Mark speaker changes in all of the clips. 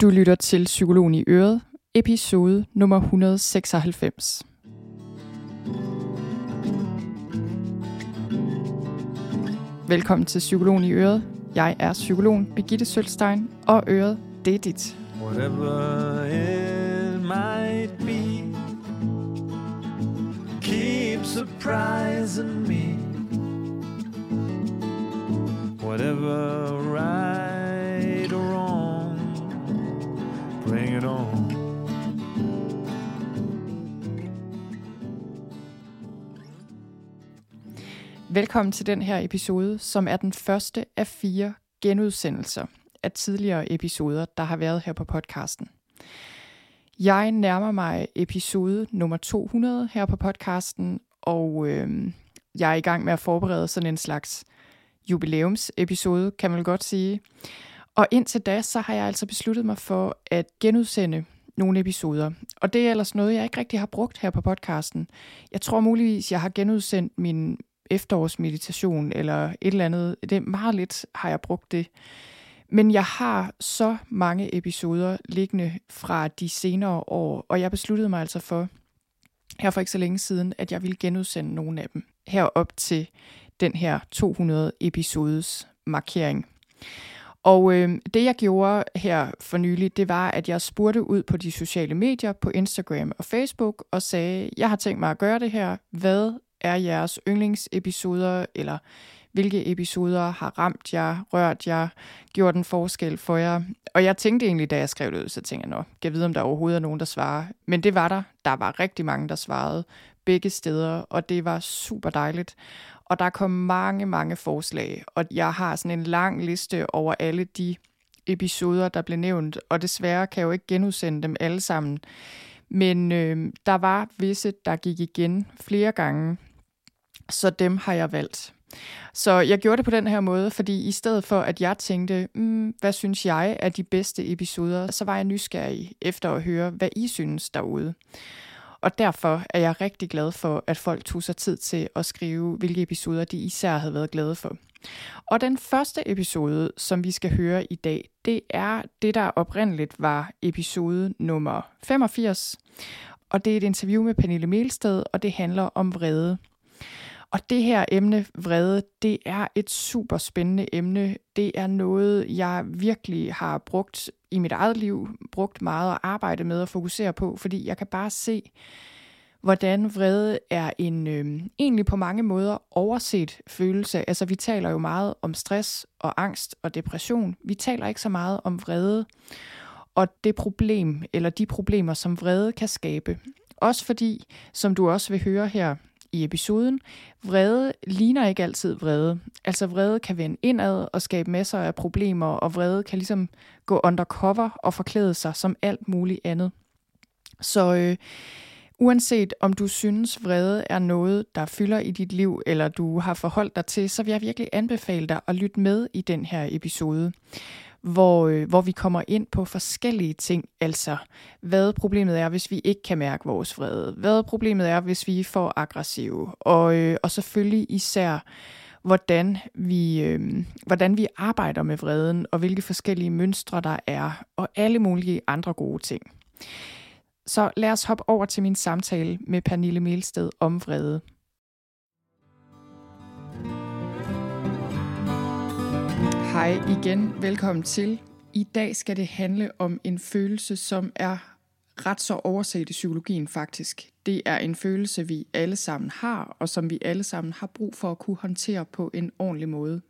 Speaker 1: Du lytter til Psykologen i Øret, episode nummer 196. Velkommen til Psykologen i Øret. Jeg er psykologen Birgitte Sølstein, og Øret, det er dit. Whatever it might be Keep surprising me Whatever right Bring it on Velkommen til den her episode, som er den første af fire genudsendelser af tidligere episoder, der har været her på podcasten. Jeg nærmer mig episode nummer 200 her på podcasten, og øh, jeg er i gang med at forberede sådan en slags jubilæumsepisode, kan man godt sige. Og indtil da, så har jeg altså besluttet mig for at genudsende nogle episoder. Og det er ellers noget, jeg ikke rigtig har brugt her på podcasten. Jeg tror muligvis, jeg har genudsendt min efterårsmeditation eller et eller andet. Det er meget lidt, har jeg brugt det. Men jeg har så mange episoder liggende fra de senere år, og jeg besluttede mig altså for, her for ikke så længe siden, at jeg ville genudsende nogle af dem herop til den her 200 episodes markering. Og øh, det jeg gjorde her for nylig, det var, at jeg spurgte ud på de sociale medier, på Instagram og Facebook, og sagde, jeg har tænkt mig at gøre det her. Hvad er jeres yndlingsepisoder, eller hvilke episoder har ramt jer, rørt jer, gjort en forskel for jer. Og jeg tænkte egentlig, da jeg skrev det ud, så tænkte jeg, nå, jeg vide, om der overhovedet er nogen, der svarer. Men det var der. Der var rigtig mange, der svarede begge steder, og det var super dejligt. Og der kom mange, mange forslag, og jeg har sådan en lang liste over alle de episoder, der blev nævnt, og desværre kan jeg jo ikke genudsende dem alle sammen. Men øh, der var visse, der gik igen flere gange, så dem har jeg valgt. Så jeg gjorde det på den her måde, fordi i stedet for, at jeg tænkte, mm, hvad synes jeg er de bedste episoder, så var jeg nysgerrig efter at høre, hvad I synes derude. Og derfor er jeg rigtig glad for, at folk tog sig tid til at skrive, hvilke episoder de især havde været glade for. Og den første episode, som vi skal høre i dag, det er det, der oprindeligt var episode nummer 85. Og det er et interview med Pernille Melsted, og det handler om vrede. Og det her emne, vrede, det er et super spændende emne. Det er noget, jeg virkelig har brugt i mit eget liv, brugt meget at arbejde med og fokusere på, fordi jeg kan bare se, hvordan vrede er en øh, egentlig på mange måder overset følelse. Altså vi taler jo meget om stress og angst og depression. Vi taler ikke så meget om vrede og det problem, eller de problemer, som vrede kan skabe. Også fordi, som du også vil høre her i episoden, vrede ligner ikke altid vrede. Altså vrede kan vende indad og skabe masser af problemer, og vrede kan ligesom gå undercover og forklæde sig som alt muligt andet. Så øh, uanset om du synes vrede er noget, der fylder i dit liv, eller du har forholdt dig til, så vil jeg virkelig anbefale dig at lytte med i den her episode hvor, øh, hvor vi kommer ind på forskellige ting. Altså, hvad problemet er, hvis vi ikke kan mærke vores vrede. Hvad problemet er, hvis vi får aggressive. Og, øh, og selvfølgelig især, hvordan vi, øh, hvordan vi arbejder med vreden, og hvilke forskellige mønstre der er, og alle mulige andre gode ting. Så lad os hoppe over til min samtale med Pernille Melsted om vrede. Hej igen, velkommen til. I dag skal det handle om en følelse, som er ret så overset i psykologien faktisk. Det er en følelse, vi alle sammen har, og som vi alle sammen har brug for at kunne håndtere på en ordentlig måde.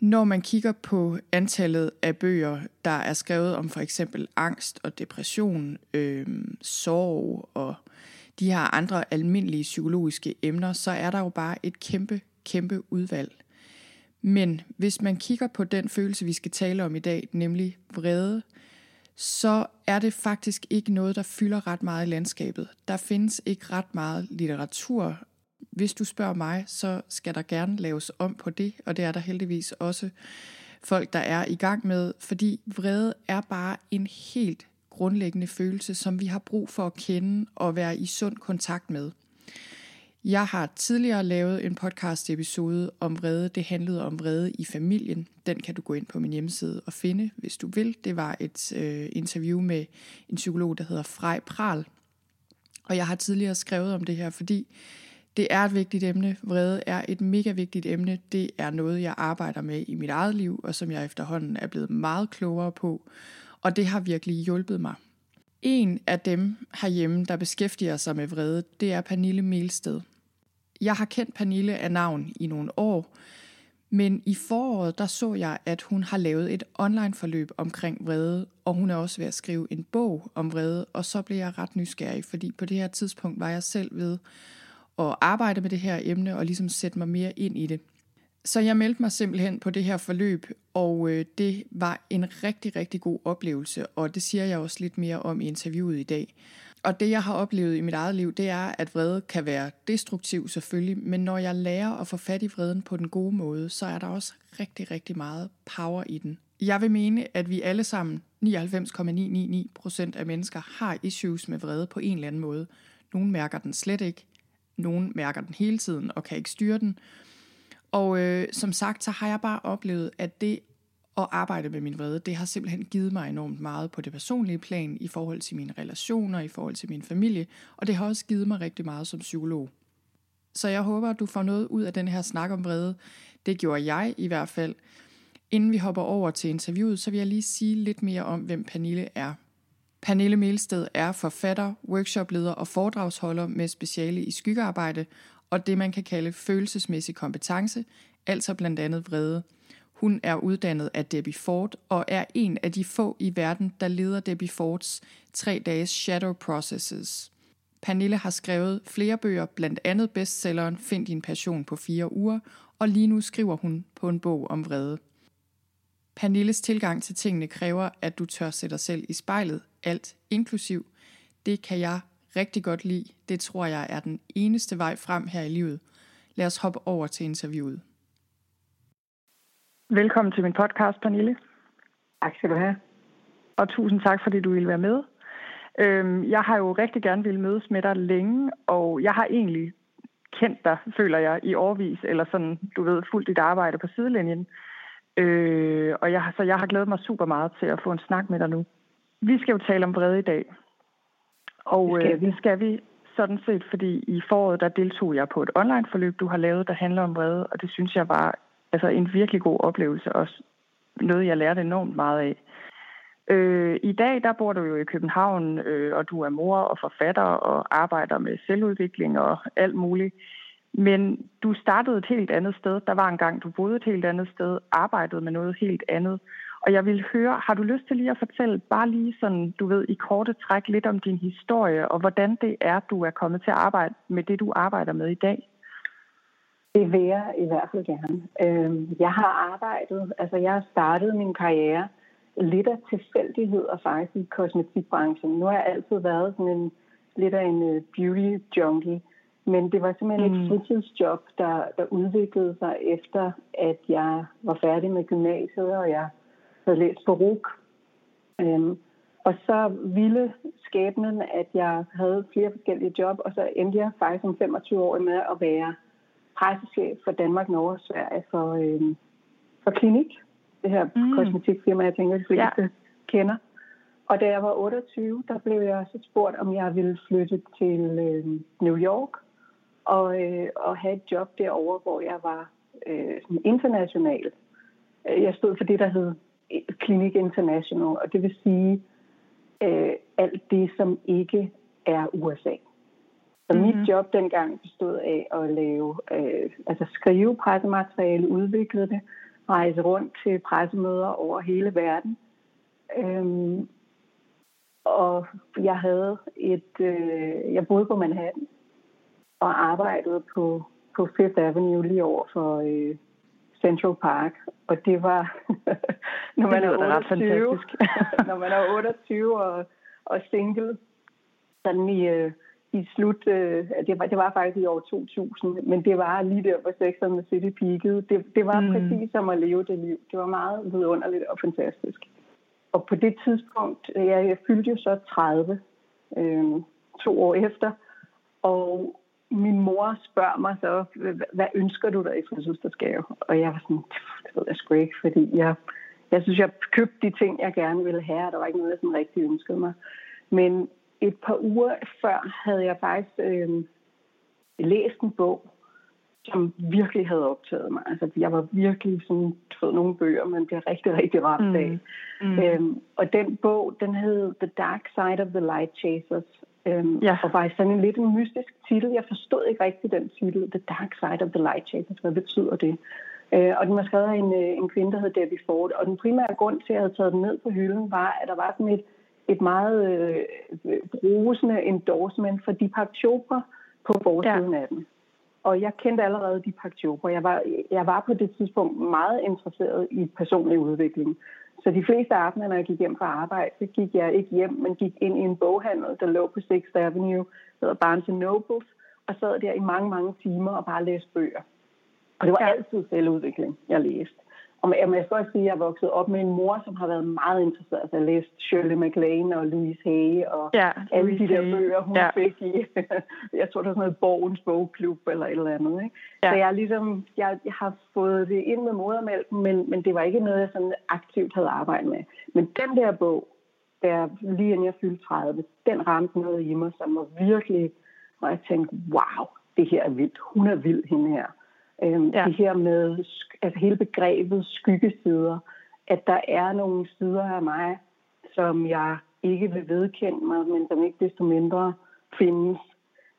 Speaker 1: Når man kigger på antallet af bøger, der er skrevet om for eksempel angst og depression, øh, sorg og de her andre almindelige psykologiske emner, så er der jo bare et kæmpe, kæmpe udvalg. Men hvis man kigger på den følelse, vi skal tale om i dag, nemlig vrede, så er det faktisk ikke noget, der fylder ret meget i landskabet. Der findes ikke ret meget litteratur. Hvis du spørger mig, så skal der gerne laves om på det, og det er der heldigvis også folk, der er i gang med, fordi vrede er bare en helt grundlæggende følelse, som vi har brug for at kende og være i sund kontakt med. Jeg har tidligere lavet en podcast episode om vrede. Det handlede om vrede i familien. Den kan du gå ind på min hjemmeside og finde, hvis du vil. Det var et øh, interview med en psykolog, der hedder Frej Pral. Og jeg har tidligere skrevet om det her, fordi det er et vigtigt emne. Vrede er et mega vigtigt emne. Det er noget, jeg arbejder med i mit eget liv, og som jeg efterhånden er blevet meget klogere på. Og det har virkelig hjulpet mig. En af dem herhjemme, der beskæftiger sig med vrede, det er Pernille Melsted. Jeg har kendt Pernille af navn i nogle år, men i foråret der så jeg, at hun har lavet et online forløb omkring vrede, og hun er også ved at skrive en bog om vrede, og så blev jeg ret nysgerrig, fordi på det her tidspunkt var jeg selv ved at arbejde med det her emne og ligesom sætte mig mere ind i det. Så jeg meldte mig simpelthen på det her forløb, og øh, det var en rigtig, rigtig god oplevelse, og det siger jeg også lidt mere om i interviewet i dag. Og det jeg har oplevet i mit eget liv, det er, at vrede kan være destruktiv selvfølgelig, men når jeg lærer at få fat i vreden på den gode måde, så er der også rigtig, rigtig meget power i den. Jeg vil mene, at vi alle sammen, 99,999% af mennesker, har issues med vrede på en eller anden måde. Nogle mærker den slet ikke, nogle mærker den hele tiden og kan ikke styre den. Og øh, som sagt, så har jeg bare oplevet, at det at arbejde med min vrede, det har simpelthen givet mig enormt meget på det personlige plan, i forhold til mine relationer, i forhold til min familie, og det har også givet mig rigtig meget som psykolog. Så jeg håber, at du får noget ud af den her snak om vrede. Det gjorde jeg i hvert fald. Inden vi hopper over til interviewet, så vil jeg lige sige lidt mere om, hvem Pernille er. Pernille Melsted er forfatter, workshopleder og foredragsholder med speciale i skyggearbejde og det, man kan kalde følelsesmæssig kompetence, altså blandt andet vrede. Hun er uddannet af Debbie Ford og er en af de få i verden, der leder Debbie Fords tre dages Shadow Processes. Pernille har skrevet flere bøger, blandt andet bestselleren Find din passion på fire uger, og lige nu skriver hun på en bog om vrede. Pernilles tilgang til tingene kræver, at du tør sætte dig selv i spejlet, alt inklusiv. Det kan jeg rigtig godt lide. Det tror jeg er den eneste vej frem her i livet. Lad os hoppe over til interviewet. Velkommen til min podcast, Pernille.
Speaker 2: Tak skal du have.
Speaker 1: Og tusind tak, fordi du ville være med. Øhm, jeg har jo rigtig gerne ville mødes med dig længe, og jeg har egentlig kendt dig, føler jeg, i årvis, eller sådan, du ved, fuldt dit arbejde på sidelinjen. Øh, og jeg, så jeg har glædet mig super meget til at få en snak med dig nu. Vi skal jo tale om vrede i dag. Og det skal, øh, det skal vi sådan set, fordi i foråret, der deltog jeg på et online-forløb, du har lavet, der handler om vrede, og det synes jeg var altså en virkelig god oplevelse, og noget, jeg lærte enormt meget af. Øh, I dag, der bor du jo i København, øh, og du er mor og forfatter og arbejder med selvudvikling og alt muligt. Men du startede et helt andet sted. Der var en gang, du boede et helt andet sted, arbejdede med noget helt andet. Og jeg vil høre, har du lyst til lige at fortælle, bare lige sådan, du ved, i korte træk lidt om din historie, og hvordan det er, du er kommet til at arbejde med det, du arbejder med i dag?
Speaker 2: Det vil jeg i hvert fald gerne. Øhm, jeg har arbejdet, altså jeg har startet min karriere lidt af tilfældigheder faktisk i kosmetikbranchen. Nu har jeg altid været sådan en lidt af en øh, beauty junkie, men det var simpelthen mm. et fritidsjob, der, der udviklede sig efter, at jeg var færdig med gymnasiet, og jeg havde læst på RUK. Øhm, og så ville skæbnen, at jeg havde flere forskellige job, og så endte jeg faktisk om 25 år med at være pressechef for Danmark, Norge og Sverige for, øhm, for Klinik. Det her mm. kosmetikfirma, jeg tænker, de fleste ja. kender. Og da jeg var 28, der blev jeg så spurgt, om jeg ville flytte til øh, New York og, øh, og have et job derovre, hvor jeg var øh, international. Jeg stod for det, der hed Clinic International, og det vil sige øh, alt det, som ikke er USA. Så mm-hmm. mit mhm. job dengang bestod af at lave, øh, altså skrive pressemateriale, udvikle det, rejse rundt til pressemøder over hele verden. Øhm, og jeg havde et, øh, jeg boede på Manhattan og arbejdede på, på Fifth Avenue lige over for øh, Central Park. Og det var, når man det er 28, når man er 28 og, og single, sådan i, øh, i slut, øh, det, var, det var faktisk i år 2000, men det var lige der, hvor Sex and the City peakede. Det, det var mm. præcis som at leve det liv. Det var meget vidunderligt og fantastisk. Og på det tidspunkt, jeg, jeg fyldte jo så 30, øh, to år efter, og min mor spørger mig så, hvad ønsker du dig i fødselsdagsgave? Og jeg var sådan, det ved jeg sgu ikke, fordi jeg, jeg synes, jeg købte de ting, jeg gerne ville have, og der var ikke noget, jeg sådan rigtig ønskede mig. Men et par uger før havde jeg faktisk øh, læst en bog, som virkelig havde optaget mig. Altså, jeg var virkelig sådan, du ved, nogle bøger, man bliver rigtig, rigtig ramt mm. af. Mm. Øhm, og den bog, den hed The Dark Side of the Light Chasers. Øhm, ja. Og var sådan en lidt en mystisk titel. Jeg forstod ikke rigtig den titel, The Dark Side of the Light Chasers. Hvad betyder det? Øh, og den var skrevet af en, øh, en kvinde, der hed Debbie Ford. Og den primære grund til, at jeg havde taget den ned på hylden, var, at der var sådan et, et meget øh, brusende endorsement for Deepak Chopra på forsiden ja. af den. Og jeg kendte allerede Deepak Chopra. Jeg var, jeg var på det tidspunkt meget interesseret i personlig udvikling. Så de fleste aftener, når jeg gik hjem fra arbejde, så gik jeg ikke hjem, men gik ind i en boghandel, der lå på 6th Avenue, der hedder Barnes Nobles, og sad der i mange, mange timer og bare læste bøger. Og det var ja. altid selvudvikling, jeg læste. Og jeg, skal også sige, at jeg er vokset op med en mor, som har været meget interesseret. Altså, jeg læst Shirley MacLaine og Louise Hay og ja, alle Louise de der Hay. bøger, hun ja. fik i. jeg tror, det var sådan noget Borgens Bogklub eller et eller andet. Ikke? Ja. Så jeg, ligesom, jeg, jeg har fået det ind med modermælken, men, men det var ikke noget, jeg sådan aktivt havde arbejdet med. Men den der bog, der lige inden jeg fyldte 30, den ramte noget i mig, som var virkelig, og jeg tænkte, wow, det her er vildt. Hun er vild, hende her. Øhm, ja. Det her med altså hele begrebet skyggesider, at der er nogle sider af mig, som jeg ikke vil vedkende mig, men som ikke desto mindre findes.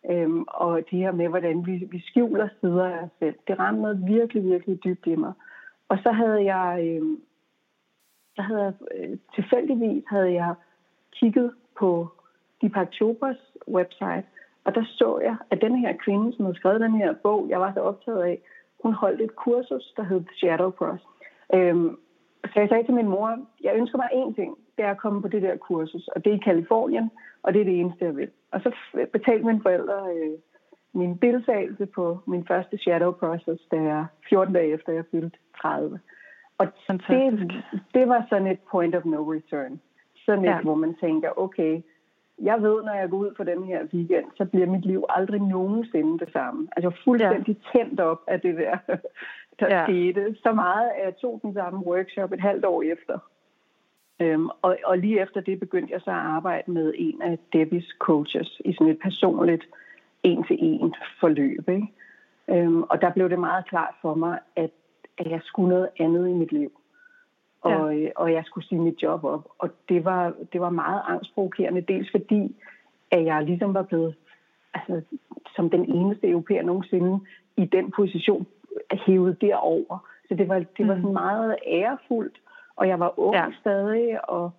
Speaker 2: Øhm, og det her med, hvordan vi, vi skjuler sider af os selv, det ramte noget virkelig, virkelig dybt i mig. Og så havde jeg, øhm, så havde jeg øh, tilfældigvis havde jeg kigget på Deepak Chopras website, og der så jeg, at den her kvinde, som havde skrevet den her bog, jeg var så optaget af, hun holdt et kursus, der hed Shadow Cross. Øhm, så jeg sagde til min mor, jeg ønsker mig én ting, det er at komme på det der kursus, og det er i Kalifornien, og det er det eneste, jeg vil. Og så betalte mine forældre øh, min deltagelse på min første Shadow Process, da jeg 14 dage efter jeg fyldte 30. Og det, det var sådan et point of no return. Sådan et, ja. hvor man tænker, okay, jeg ved, når jeg går ud for den her weekend, så bliver mit liv aldrig nogensinde det samme. Altså jeg er fuldstændig ja. tændt op af det der, der ja. skete. Så meget, at jeg tog den samme workshop et halvt år efter. Øhm, og, og lige efter det begyndte jeg så at arbejde med en af Debbies coaches i sådan et personligt en-til-en forløb. Ikke? Øhm, og der blev det meget klart for mig, at, at jeg skulle noget andet i mit liv og, ja. Øh, og jeg skulle sige mit job op. Og det var, det var meget angstprovokerende, dels fordi, at jeg ligesom var blevet altså, som den eneste europæer nogensinde i den position hævet derover. Så det var, det var sådan mm. meget ærefuldt, og jeg var ung ja. stadig, og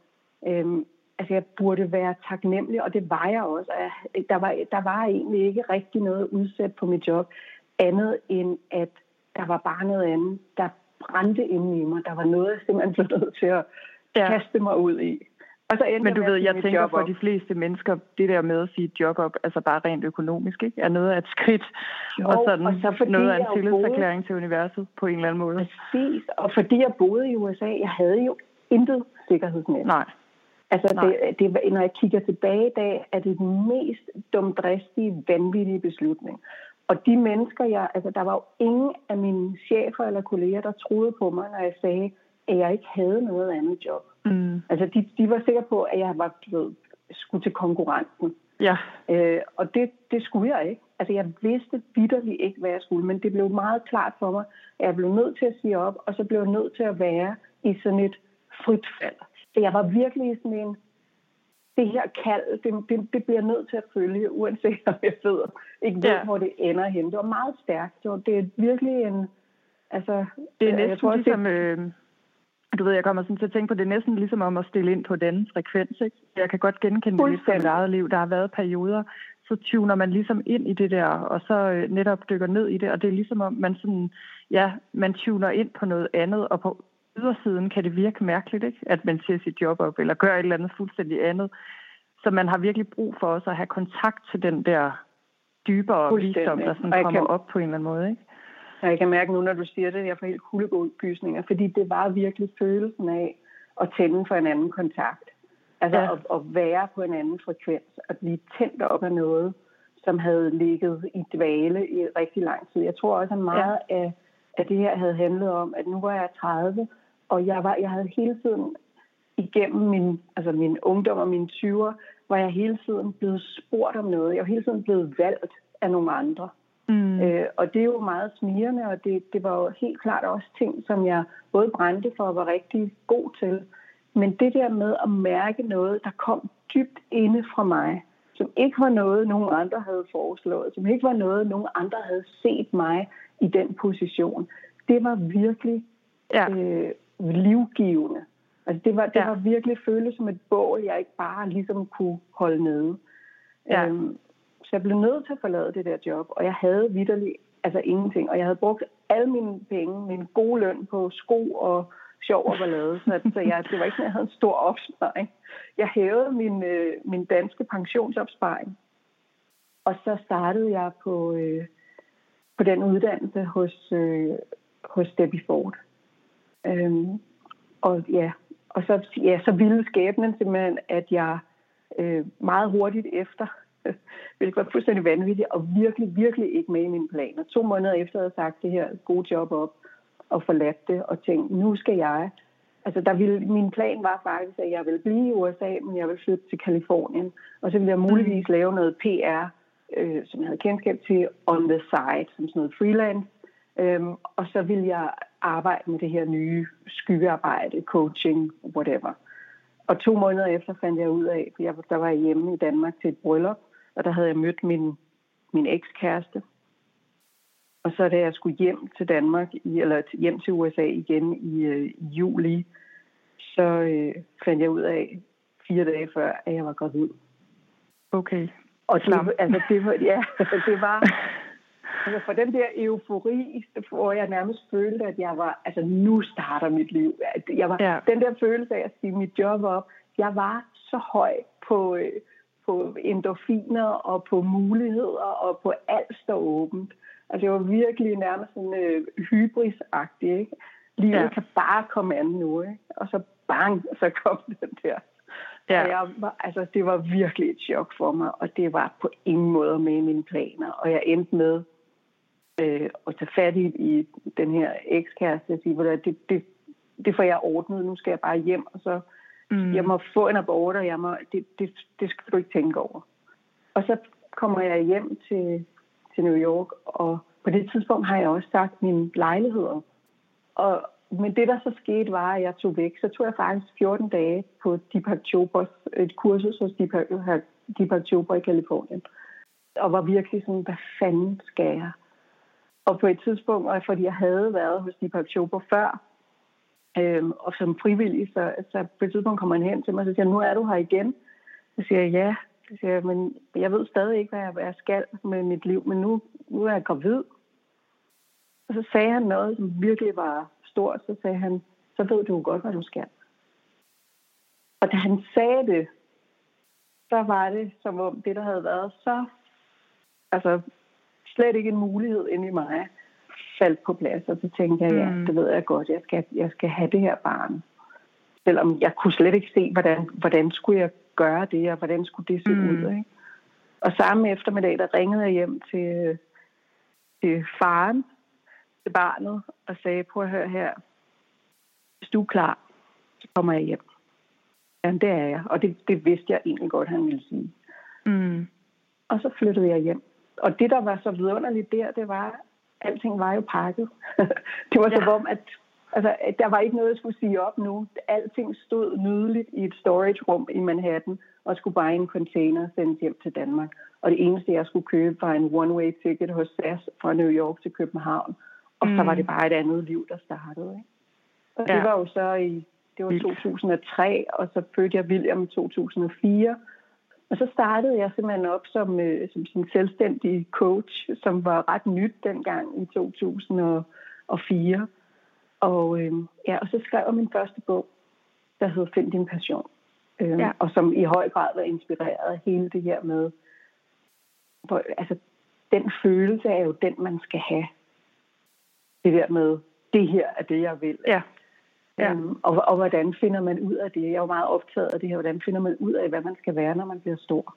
Speaker 2: øhm, altså jeg burde være taknemmelig, og det var jeg også. Jeg, der, var, der var egentlig ikke rigtig noget udsat på mit job, andet end at der var bare noget andet, der brændte inde i mig. Der var noget, jeg simpelthen blev nødt til at ja. kaste mig ud i.
Speaker 1: Og så Men du ved, jeg tænker for de fleste mennesker, det der med at sige job op, altså bare rent økonomisk, ikke, er noget af et skridt, jo, og sådan og så noget af en tillidserklæring boede... til universet på en eller anden måde.
Speaker 2: Præcis, og fordi jeg boede i USA, jeg havde jo intet sikkerhedsnet.
Speaker 1: Nej.
Speaker 2: Altså, Nej. Det, det, når jeg kigger tilbage i dag, er det den mest dumdristige, vanvittige beslutning. Og de mennesker, jeg, altså der var jo ingen af mine chefer eller kolleger, der troede på mig, når jeg sagde, at jeg ikke havde noget andet job. Mm. Altså de, de var sikre på, at jeg var, ved, skulle til konkurrenten.
Speaker 1: Ja.
Speaker 2: Øh, og det, det skulle jeg ikke. Altså jeg vidste vidderligt ikke, hvad jeg skulle, men det blev meget klart for mig, at jeg blev nødt til at sige op, og så blev jeg nødt til at være i sådan et frit fald. Så jeg var virkelig sådan en, det her kald, det, det, det bliver nødt til at følge, uanset om jeg ved, ikke ved, ja. hvor det ender hen. Det var meget stærkt. Det, var, det er virkelig en... Altså,
Speaker 1: det er næsten jeg tror, ligesom... Det, øh, du ved, jeg kommer sådan til at tænke på, det er næsten ligesom om at stille ind på den frekvens. Ikke? Jeg kan godt genkende det lidt fra mit eget liv. Der har været perioder, så tuner man ligesom ind i det der, og så øh, netop dykker ned i det, og det er ligesom om, man sådan, ja, man tuner ind på noget andet, og på ydersiden kan det virke mærkeligt, ikke? at man ser sit job op, eller gør et eller andet fuldstændig andet. Så man har virkelig brug for også at have kontakt til den der dybere visdom, der sådan kommer kan, op på en eller anden måde. Ikke?
Speaker 2: Og jeg kan mærke nu, når du siger det, jeg får helt kuldegårdgysninger, fordi det var virkelig følelsen af at tænde for en anden kontakt. Altså ja. at, at være på en anden frekvens, at blive tændt op af noget, som havde ligget i dvale i rigtig lang tid. Jeg tror også, at meget ja. af, af det her havde handlet om, at nu var jeg 30, og jeg, var, jeg havde hele tiden igennem min, altså min ungdom og mine 20'er, var jeg hele tiden blevet spurgt om noget. Jeg var hele tiden blevet valgt af nogle andre. Mm. Øh, og det er jo meget smirende, og det, det var jo helt klart også ting, som jeg både brændte for og var rigtig god til. Men det der med at mærke noget, der kom dybt inde fra mig, som ikke var noget, nogen andre havde foreslået, som ikke var noget, nogen andre havde set mig i den position, det var virkelig ja. øh, livgivende. Altså det var, det ja. var virkelig føles som et bål, jeg ikke bare ligesom kunne holde nede. Ja. Øhm, så jeg blev nødt til at forlade det der job, og jeg havde vidderligt altså ingenting. Og jeg havde brugt alle mine penge, min gode løn på sko og sjov og ballade. Så, så jeg, det var ikke sådan, jeg havde en stor opsparing. Jeg hævede min, øh, min danske pensionsopsparing. Og så startede jeg på, øh, på den uddannelse hos, øh, hos Debbie Ford. Øhm, og ja, og så, ja, så ville skæbnen simpelthen, at jeg øh, meget hurtigt efter, hvilket var fuldstændig vanvittigt, og virkelig, virkelig ikke med i mine planer. To måneder efter, havde jeg sagt det her gode job op, og forladt det, og tænkt, nu skal jeg... Altså, der ville, min plan var faktisk, at jeg ville blive i USA, men jeg ville flytte til Kalifornien, og så ville jeg muligvis lave noget PR, øh, som jeg havde kendskab til, on the side, som sådan noget freelance, øhm, og så ville jeg arbejde med det her nye skyggearbejde, coaching, whatever. Og to måneder efter fandt jeg ud af, for jeg, der var jeg hjemme i Danmark til et bryllup, og der havde jeg mødt min, min ekskæreste. Og så da jeg skulle hjem til Danmark, eller hjem til USA igen i, øh, i juli, så øh, fandt jeg ud af fire dage før, at jeg var gravid.
Speaker 1: Okay.
Speaker 2: Og det, altså, det var, ja, det var, Altså for den der eufori, hvor jeg nærmest følte, at jeg var, altså nu starter mit liv. Jeg var, ja. Den der følelse af at sige mit job op, jeg var så høj på, øh, på endorfiner og på muligheder og på alt står åbent. Altså det var virkelig nærmest sådan øh, hybrisagtigt, ikke? Livet ja. kan bare komme an nu, ikke? Og så bang, så kom den der. Ja. Og jeg var, altså, det var virkelig et chok for mig, og det var på ingen måde med i mine planer. Og jeg endte med øh, at tage fat i, i den her ekskæreste og sige, at det, det, det får jeg ordnet, nu skal jeg bare hjem, og så mm. jeg må få en abort, og jeg må, det, det, det skal du ikke tænke over. Og så kommer jeg hjem til, til New York, og på det tidspunkt har jeg også sagt min lejligheder. Og, men det, der så skete, var, at jeg tog væk. Så tog jeg faktisk 14 dage på Deepak Chopras, et kursus hos Deepak, Deepak Chopra i Kalifornien. Og var virkelig sådan, hvad fanden skal jeg? Og på et tidspunkt, og fordi jeg havde været hos Deepak Chopra før, øh, og som frivillig, så, så på et tidspunkt kommer han hen til mig og siger, nu er du her igen. Så siger jeg, ja. Så siger jeg, men jeg ved stadig ikke, hvad jeg, hvad jeg skal med mit liv, men nu, nu er jeg gravid. Og så sagde han noget, som virkelig var stort. Så sagde han, så ved du godt, hvad du skal. Og da han sagde det, så var det som om det, der havde været så altså, slet ikke en mulighed inde i mig, faldt på plads. Og så tænkte jeg, ja, mm. det ved jeg godt, jeg skal, jeg skal have det her barn. Selvom jeg kunne slet ikke se, hvordan, hvordan skulle jeg gøre det, og hvordan skulle det se mm. ud. Ikke? Og samme eftermiddag, der ringede jeg hjem til, til faren, til barnet, og sagde, prøv at høre her, hvis du er klar, så kommer jeg hjem. Ja, det er jeg. Og det, det vidste jeg egentlig godt, han ville sige. Mm. Og så flyttede jeg hjem og det, der var så vidunderligt der, det var, at alting var jo pakket. det var ja. som om, at altså, der var ikke noget, jeg skulle sige op nu. Alting stod nydeligt i et storage-rum i Manhattan, og skulle bare i en container sendes hjem til Danmark. Og det eneste, jeg skulle købe, var en one-way ticket hos SAS fra New York til København. Og mm. så var det bare et andet liv, der startede. Ikke? Og ja. det var jo så i det var 2003, og så fødte jeg William i 2004. Og så startede jeg simpelthen op som, øh, som sådan selvstændig coach, som var ret nyt dengang i 2004. Og, øh, ja, og så skrev jeg min første bog, der hed Find din passion. Øh, ja. Og som i høj grad var inspireret af hele det her med, hvor, altså den følelse er jo den, man skal have. Det der med, det her er det, jeg vil. Ja. Ja. Øhm, og, og hvordan finder man ud af det? Jeg er jo meget optaget af det her. Hvordan finder man ud af, hvad man skal være, når man bliver stor?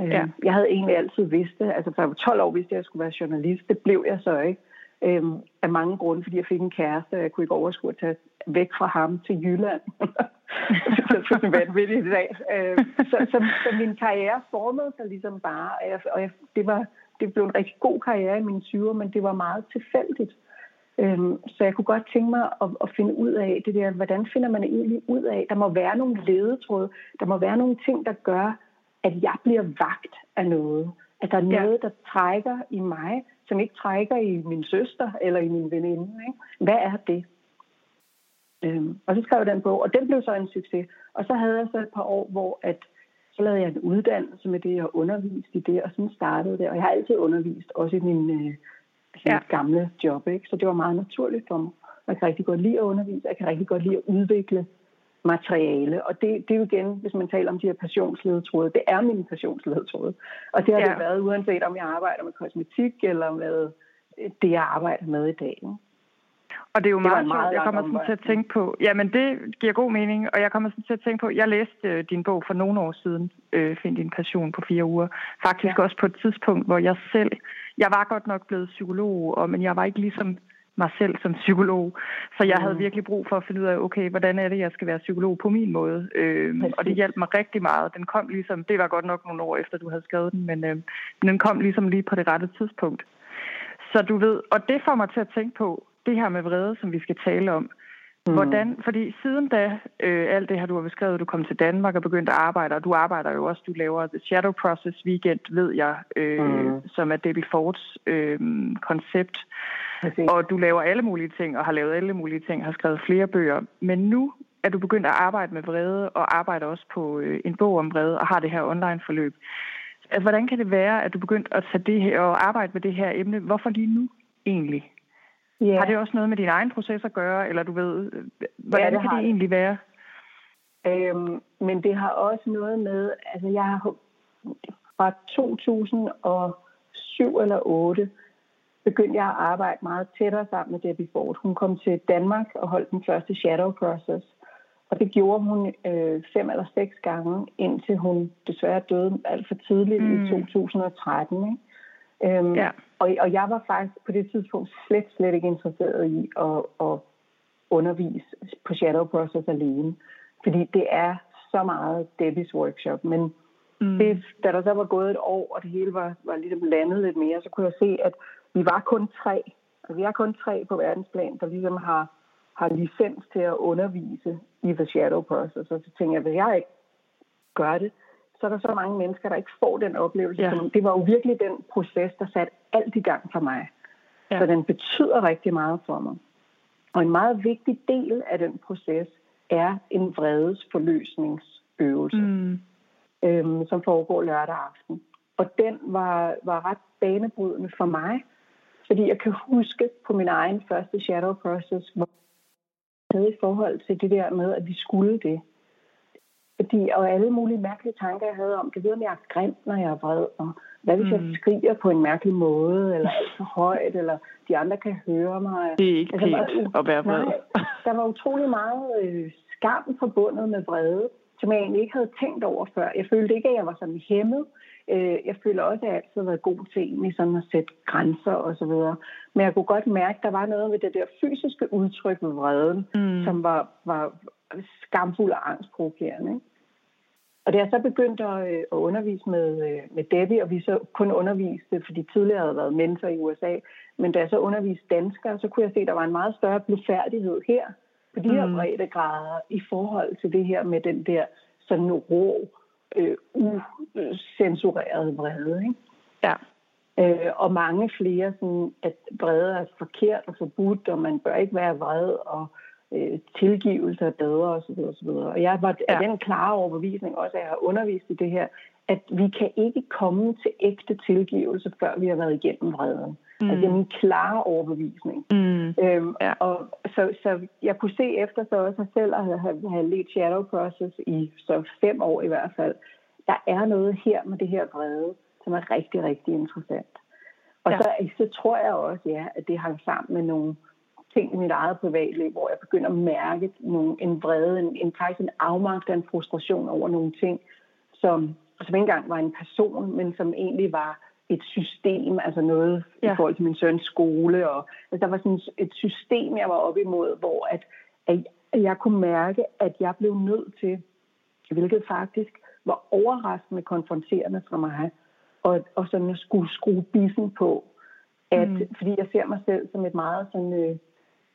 Speaker 2: Øh, ja. Jeg havde egentlig altid vidst det. Altså, for jeg var 12 år vidste jeg, at jeg skulle være journalist. Det blev jeg så ikke. Øhm, af mange grunde, fordi jeg fik en kæreste, og jeg kunne ikke overskue at tage væk fra ham til Jylland. det er vanvittigt i dag. Øhm, så, så, så min karriere formede sig ligesom bare, og, jeg, og jeg, det, var, det blev en rigtig god karriere i mine 20'er, men det var meget tilfældigt. Øhm, så jeg kunne godt tænke mig at, at finde ud af det der, hvordan finder man egentlig ud af, der må være nogle ledetråde, der må være nogle ting, der gør, at jeg bliver vagt af noget. At der er noget, der trækker i mig, som ikke trækker i min søster eller i min veninde. Ikke? Hvad er det? Øhm, og så skrev jeg den bog, og den blev så en succes. Og så havde jeg så et par år, hvor at, så lavede jeg en uddannelse med det, og underviste i det, og sådan startede det. Og jeg har altid undervist, også i min øh, ja. gamle job. Ikke? Så det var meget naturligt for mig. Jeg kan rigtig godt lide at undervise, jeg kan rigtig godt lide at udvikle materiale. Og det, det er jo igen, hvis man taler om de her passionsledetråde, det er min passionsledetråde. Og det har ja. det været, uanset om jeg arbejder med kosmetik, eller med det, jeg arbejder med i dag.
Speaker 1: Og det er jo det meget, meget Jeg kommer sådan til at tænke på, jamen det giver god mening, og jeg kommer sådan til at tænke på, jeg læste øh, din bog for nogle år siden, øh, Find din passion på fire uger. Faktisk ja. også på et tidspunkt, hvor jeg selv, jeg var godt nok blevet psykolog, og, men jeg var ikke ligesom mig selv som psykolog. Så jeg mm. havde virkelig brug for at finde ud af, okay, hvordan er det, jeg skal være psykolog på min måde? Øh, og det hjalp mig rigtig meget. Den kom ligesom, det var godt nok nogle år efter, du havde skrevet den, men øh, den kom ligesom lige på det rette tidspunkt. Så du ved, og det får mig til at tænke på, det her med vrede, som vi skal tale om. Mm. Hvordan, fordi siden da, øh, alt det her, du har beskrevet, du kom til Danmark og begyndte at arbejde, og du arbejder jo også, du laver The Shadow Process Weekend, ved jeg, øh, mm. som er Debbie Fords øh, koncept. Præcis. Og du laver alle mulige ting, og har lavet alle mulige ting, har skrevet flere bøger. Men nu er du begyndt at arbejde med vrede, og arbejder også på øh, en bog om vrede, og har det her online-forløb. Altså, hvordan kan det være, at du begyndte at tage det her og arbejde med det her emne? Hvorfor lige nu egentlig? Yeah. Har det også noget med din egen proces at gøre, eller du ved, hvordan ja, det kan det, det egentlig være?
Speaker 2: Øhm, men det har også noget med, altså jeg har fra 2007 eller 8 begyndte jeg at arbejde meget tættere sammen med Debbie Ford. Hun kom til Danmark og holdt den første Shadow Process. Og det gjorde hun øh, fem eller seks gange, indtil hun desværre døde alt for tidligt mm. i 2013. Ikke? Øhm, ja. og, og jeg var faktisk på det tidspunkt slet, slet ikke interesseret i at, at undervise på Shadow Process alene. Fordi det er så meget Debbies workshop. Men mm. det, da der så var gået et år, og det hele var, var ligesom landet lidt mere, så kunne jeg se, at vi var kun tre. Altså, vi er kun tre på verdensplan, der ligesom har, har licens til at undervise i The Shadow Process. Og så tænker jeg, hvis jeg ikke gør det, så er der så mange mennesker, der ikke får den oplevelse. Ja. Det var jo virkelig den proces, der satte alt i gang for mig. Ja. Så den betyder rigtig meget for mig. Og en meget vigtig del af den proces er en vredesforløsningsøvelse, mm. øhm, som foregår lørdag aften. Og den var, var ret banebrydende for mig, fordi jeg kan huske på min egen første shadow process, hvor jeg havde i forhold til det der med, at vi skulle det. Fordi, og alle mulige mærkelige tanker, jeg havde om, det ved, om jeg er grim, når jeg er vred, og hvad hvis mm. jeg skriger på en mærkelig måde, eller alt for højt, eller de andre kan høre mig.
Speaker 1: Det er ikke altså, pænt at være vred. Nej,
Speaker 2: der var utrolig meget øh, skam forbundet med vrede, som jeg egentlig ikke havde tænkt over før. Jeg følte ikke, at jeg var sådan hæmmet. Øh, jeg føler også, at jeg altid har været god til egentlig sådan at sætte grænser og så videre. Men jeg kunne godt mærke, at der var noget ved det der fysiske udtryk med vreden, mm. som var, var skamfuld og angstprovokerende. Ikke? Og da jeg så begyndte at, øh, at undervise med, øh, med Debbie, og vi så kun underviste, fordi tidligere havde været mentor i USA, men da jeg så underviste danskere, så kunne jeg se, at der var en meget større blufærdighed her, på de her mm. grader, i forhold til det her med den der sådan rå, øh, usensureret vrede. Ikke?
Speaker 1: Ja.
Speaker 2: Øh, og mange flere, sådan, at vrede er forkert og forbudt, og man bør ikke være vred, og øh, tilgivelse er bedre osv. osv. Og jeg var ja. den klare overbevisning også, at jeg har undervist i det her, at vi kan ikke komme til ægte tilgivelse, før vi har været igennem vreden. Mm. Altså det er min klare overbevisning. Mm. Øhm, ja. og så, så jeg kunne se efter så også selv at have, have let Shadow Process i så fem år i hvert fald. Der er noget her med det her vrede, som er rigtig, rigtig interessant. Og ja. så, så tror jeg også, ja, at det hang sammen med nogle ting i mit eget privatliv, hvor jeg begynder at mærke nogle, en vrede, en, en faktisk en afmagt en frustration over nogle ting, som som ikke engang var en person, men som egentlig var et system, altså noget ja. i forhold til min søns skole. Og, altså, der var sådan et system, jeg var op imod, hvor at, at jeg kunne mærke, at jeg blev nødt til, hvilket faktisk var overraskende konfronterende for mig, og, og sådan at skulle skrue bissen på. At, mm. Fordi jeg ser mig selv som et meget sådan, øh,